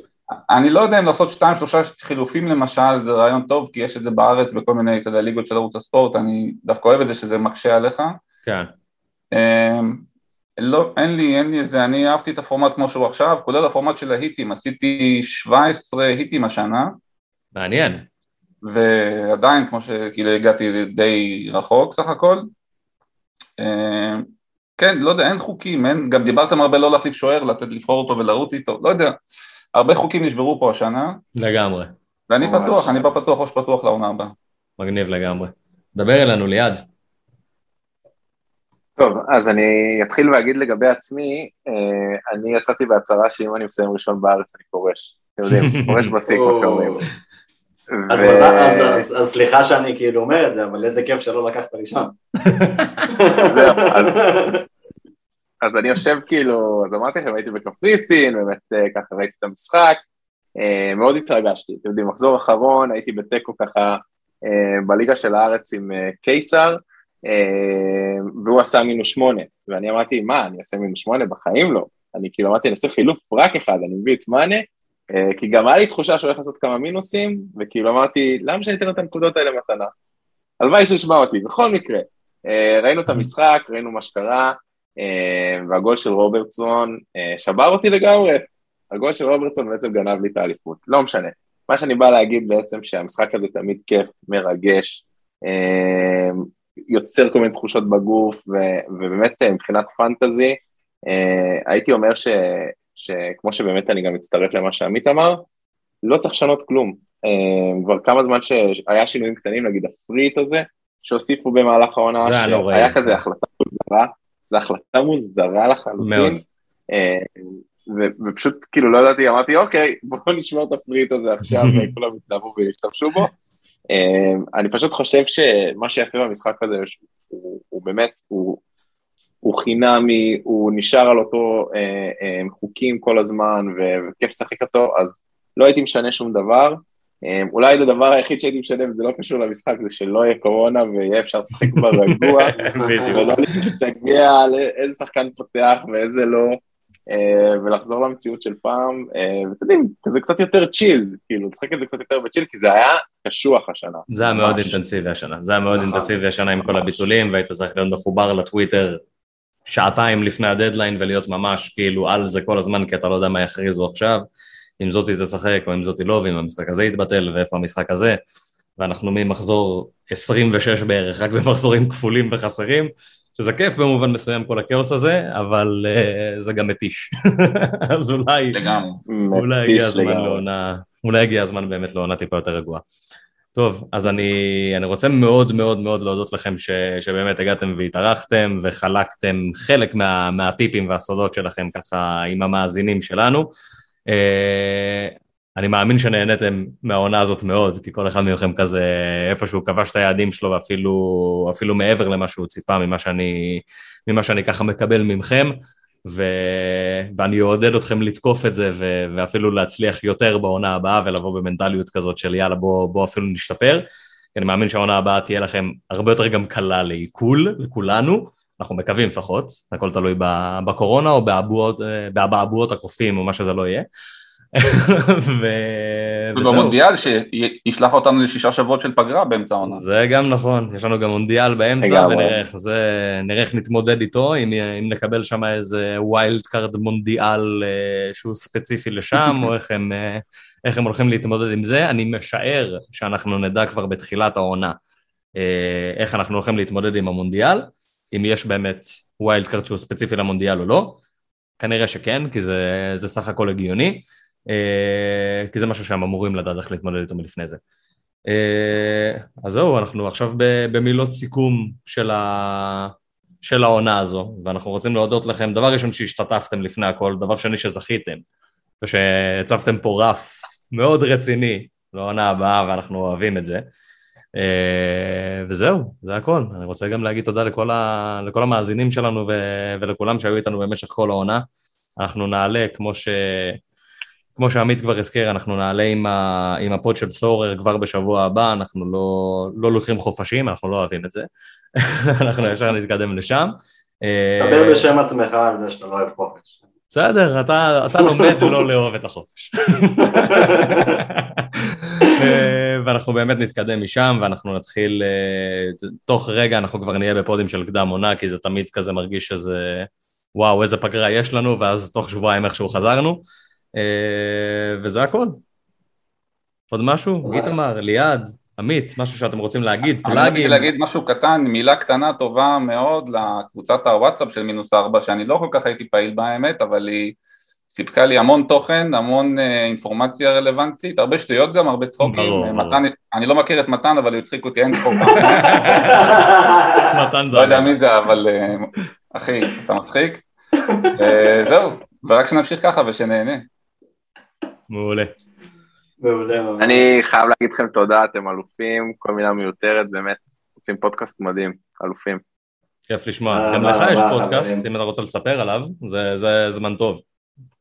S4: אני לא יודע אם לעשות שתיים, שלושה חילופים למשל, זה רעיון טוב, כי יש את זה בארץ בכל מיני, אתה יודע, ליגות של ערוץ הספורט, אני דווקא אוהב את זה שזה מקשה עליך.
S2: כן.
S4: לא, אין לי, אין לי איזה, אני אהבתי את הפורמט כמו שהוא עכשיו, כולל הפורמט של ההיטים, עשיתי 17 היטים השנה.
S2: מעניין.
S4: ועדיין, כמו שכאילו הגעתי די רחוק סך הכל. אה, כן, לא יודע, אין חוקים, אין, גם דיברתם הרבה לא להחליף שוער, לתת לבחור אותו ולרוץ איתו, לא יודע, הרבה חוקים נשברו פה השנה.
S2: לגמרי.
S4: ואני ממש. פתוח, אני בא פתוח, ראש פתוח לעונה הבאה.
S2: מגניב לגמרי. דבר אלינו ליד.
S3: טוב, אז אני אתחיל ואגיד לגבי עצמי, אה, אני יצאתי בהצהרה שאם אני מסיים ראשון בארץ אני פורש. אתם יודעים, [laughs] פורש בשיא, כמו שאומרים.
S1: אז סליחה שאני כאילו אומר את זה, אבל איזה כיף שלא לקחת ראשון. [laughs]
S3: זהו, אז אני יושב כאילו, אז אמרתי לכם, הייתי בקפריסין, באמת אה, ככה ראיתי את המשחק, אה, מאוד התרגשתי, אתם יודעים, מחזור אחרון, הייתי בתיקו ככה בליגה של הארץ עם קיסר, והוא עשה מינוס שמונה, ואני אמרתי, מה, אני אעשה מינוס שמונה? בחיים לא. אני כאילו אמרתי, אני אעשה חילוף רק אחד, אני מביא את מאנה, אה, כי גם היה לי תחושה שהוא הולך לעשות כמה מינוסים, וכאילו אמרתי, למה שאני אתן את הנקודות האלה מתנה? הלוואי שישמע אותי, בכל מקרה. אה, ראינו את המשחק, ראינו מה שקרה, והגול של רוברטסון שבר אותי לגמרי. הגול של רוברטסון בעצם גנב לי את האליפות, לא משנה. מה שאני בא להגיד בעצם שהמשחק הזה תמיד כיף, מרגש, יוצר כל מיני תחושות בגוף, ו, ובאמת אה, מבחינת פנטזי, אה, הייתי אומר ש, שכמו שבאמת אני גם מצטרף למה שעמית אמר, לא צריך לשנות כלום. אה, כבר כמה זמן שהיה שינויים קטנים, נגיד הפריט הזה, שהוסיפו במהלך העונה, שהיה כזה החלטה מוזרה, זו החלטה מוזרה לחלוטין. ו- ופשוט כאילו לא ידעתי, אמרתי אוקיי, בואו נשמור את הפריט הזה עכשיו, [laughs] וכולם יתלהבו וישתמשו בו. אמ, אני פשוט חושב שמה שיפה במשחק הזה, הוא, הוא באמת, הוא, הוא חינמי, הוא נשאר על אותו אה, אה, חוקים כל הזמן, וכיף לשחק אותו, אז לא הייתי משנה שום דבר. אה, אולי הדבר היחיד שהייתי משנה, וזה לא קשור למשחק, זה שלא יהיה קורונה ויהיה אפשר לשחק ברגוע, [laughs] ולא להשתגע על איזה שחקן פותח ואיזה לא. אה, ולחזור למציאות של פעם, אה, ואתם יודעים, זה קצת יותר צ'יל, כאילו, לשחק את זה קצת יותר בצ'יל, כי זה היה קשוח השנה.
S2: זה היה מאוד אינטנסיבי השנה, זה היה מאוד נכון. אינטנסיבי השנה עם כל הביטולים, והיית צריך להיות מחובר לטוויטר שעתיים לפני הדדליין ולהיות ממש כאילו על זה כל הזמן, כי אתה לא יודע מה יכריזו עכשיו, אם זאתי תשחק או אם זאתי לא, ואם המשחק הזה יתבטל, ואיפה המשחק הזה, ואנחנו ממחזור 26 בערך, רק במחזורים כפולים וחסרים. שזה כיף במובן מסוים כל הכאוס הזה, אבל uh, זה גם מתיש. [laughs] אז אולי, אולי הגיע הזמן לעונה, אולי הגיע הזמן באמת לעונה טיפה יותר רגועה. טוב, אז אני, אני רוצה מאוד מאוד מאוד להודות לכם ש, שבאמת הגעתם והתארחתם וחלקתם חלק מה, מהטיפים והסודות שלכם ככה עם המאזינים שלנו. Uh, אני מאמין שנהניתם מהעונה הזאת מאוד, כי כל אחד מכם כזה איפשהו כבש את היעדים שלו ואפילו אפילו מעבר למה שהוא ציפה ממה שאני, ממה שאני ככה מקבל ממכם, ו... ואני אעודד אתכם לתקוף את זה ו... ואפילו להצליח יותר בעונה הבאה ולבוא במנטליות כזאת של יאללה בוא, בוא אפילו נשתפר. אני מאמין שהעונה הבאה תהיה לכם הרבה יותר גם קלה לעיכול, לכולנו, אנחנו מקווים לפחות, הכל תלוי בקורונה או באבעבועות הקופים או מה שזה לא יהיה. [laughs]
S4: ו... ובמונדיאל שישלח אותנו לשישה שבועות של פגרה באמצע העונה.
S2: זה גם נכון, יש לנו גם מונדיאל באמצע ונראה איך זה, נראה איך נתמודד איתו, אם, אם נקבל שם איזה wild card מונדיאל אה, שהוא ספציפי לשם, [laughs] או איך הם, אה, איך הם הולכים להתמודד עם זה, אני משער שאנחנו נדע כבר בתחילת העונה אה, איך אנחנו הולכים להתמודד עם המונדיאל, אם יש באמת wild card שהוא ספציפי למונדיאל או לא, כנראה שכן, כי זה, זה סך הכל הגיוני. אה, כי זה משהו שהם אמורים לדעת איך להתמודד איתו מלפני זה. אה, אז זהו, אנחנו עכשיו במילות סיכום של, ה... של העונה הזו, ואנחנו רוצים להודות לכם, דבר ראשון שהשתתפתם לפני הכל, דבר שני שזכיתם, ושהצבתם פה רף מאוד רציני לעונה הבאה, ואנחנו אוהבים את זה. Uh, וזהו, זה הכל. אני רוצה גם להגיד תודה לכל, ה... לכל המאזינים שלנו ו... ולכולם שהיו איתנו במשך כל העונה. אנחנו נעלה, כמו ש... כמו שעמית כבר הזכיר, אנחנו נעלה עם, ה, עם הפוד של סורר כבר בשבוע הבא, אנחנו לא, לא לוקחים חופשים, אנחנו לא אוהבים את זה. [laughs] אנחנו ישר נתקדם לשם.
S1: דבר בשם עצמך על זה שאתה לא אוהב חופש.
S2: בסדר, אתה, אתה לומד לא לאהוב את החופש. [laughs] ואנחנו באמת נתקדם משם, ואנחנו נתחיל, אה, תוך רגע אנחנו כבר נהיה בפודים של קדם עונה, כי זה תמיד כזה מרגיש שזה, וואו, איזה פגרה יש לנו, ואז תוך שבועיים איכשהו חזרנו. אה, וזה הכל. עוד משהו? איתמר, ליעד, עמית, משהו שאתם רוצים להגיד,
S4: פלאגים? אני רציתי להגיד משהו קטן, מילה קטנה טובה מאוד לקבוצת הוואטסאפ של מינוס ארבע, שאני לא כל כך הייתי פעיל בה האמת, אבל היא סיפקה לי המון תוכן, המון אה, אינפורמציה רלוונטית, הרבה שטויות גם, הרבה צחוקים. מתן, אני לא מכיר את מתן, אבל הוא הצחיק אותי אין צחוק. [laughs] מתן זה... לא יודע מי זה, אבל אה, אחי, אתה מצחיק. [laughs] זהו, ורק שנמשיך ככה ושנהנה.
S2: מעולה.
S1: מעולה.
S3: אני חייב להגיד לכם תודה, אתם אלופים, כל מילה מיותרת, באמת, עושים פודקאסט מדהים, אלופים.
S2: כיף לשמוע. אה, גם לך יש פודקאסט, אם אתה רוצה לספר עליו, זה זמן טוב.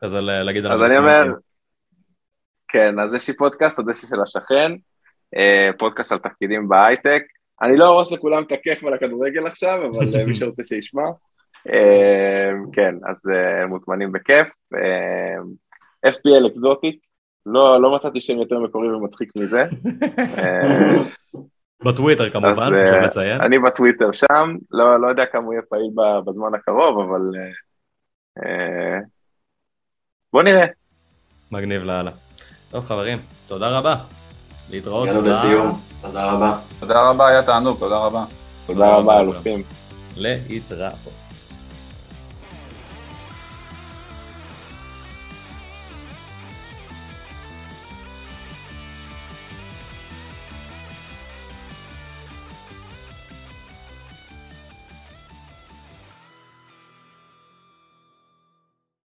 S2: כזה להגיד עליו.
S3: אז אני אומר, כן, אז יש לי פודקאסט, הדשא של השכן, אה, פודקאסט על תפקידים בהייטק. אני לא ארוס לכולם את הכיף ועל הכדורגל עכשיו, אבל אה, מי שרוצה שישמע. כן, אז מוזמנים בכיף. FPL אקזוטיק, לא, לא מצאתי שם יותר מקורי ומצחיק מזה. [laughs]
S2: בטוויטר כמובן, חשוב אה, לציין.
S3: אני בטוויטר שם, לא, לא יודע כמה הוא יהיה פעיל בזמן הקרוב, אבל uh, uh, בוא נראה.
S2: מגניב לאללה. טוב חברים, תודה רבה. להתראות.
S1: הגענו לסיום, תודה רבה.
S4: תודה רבה, היה תענוג, תודה רבה.
S3: תודה רבה, אלופים.
S2: להתראות.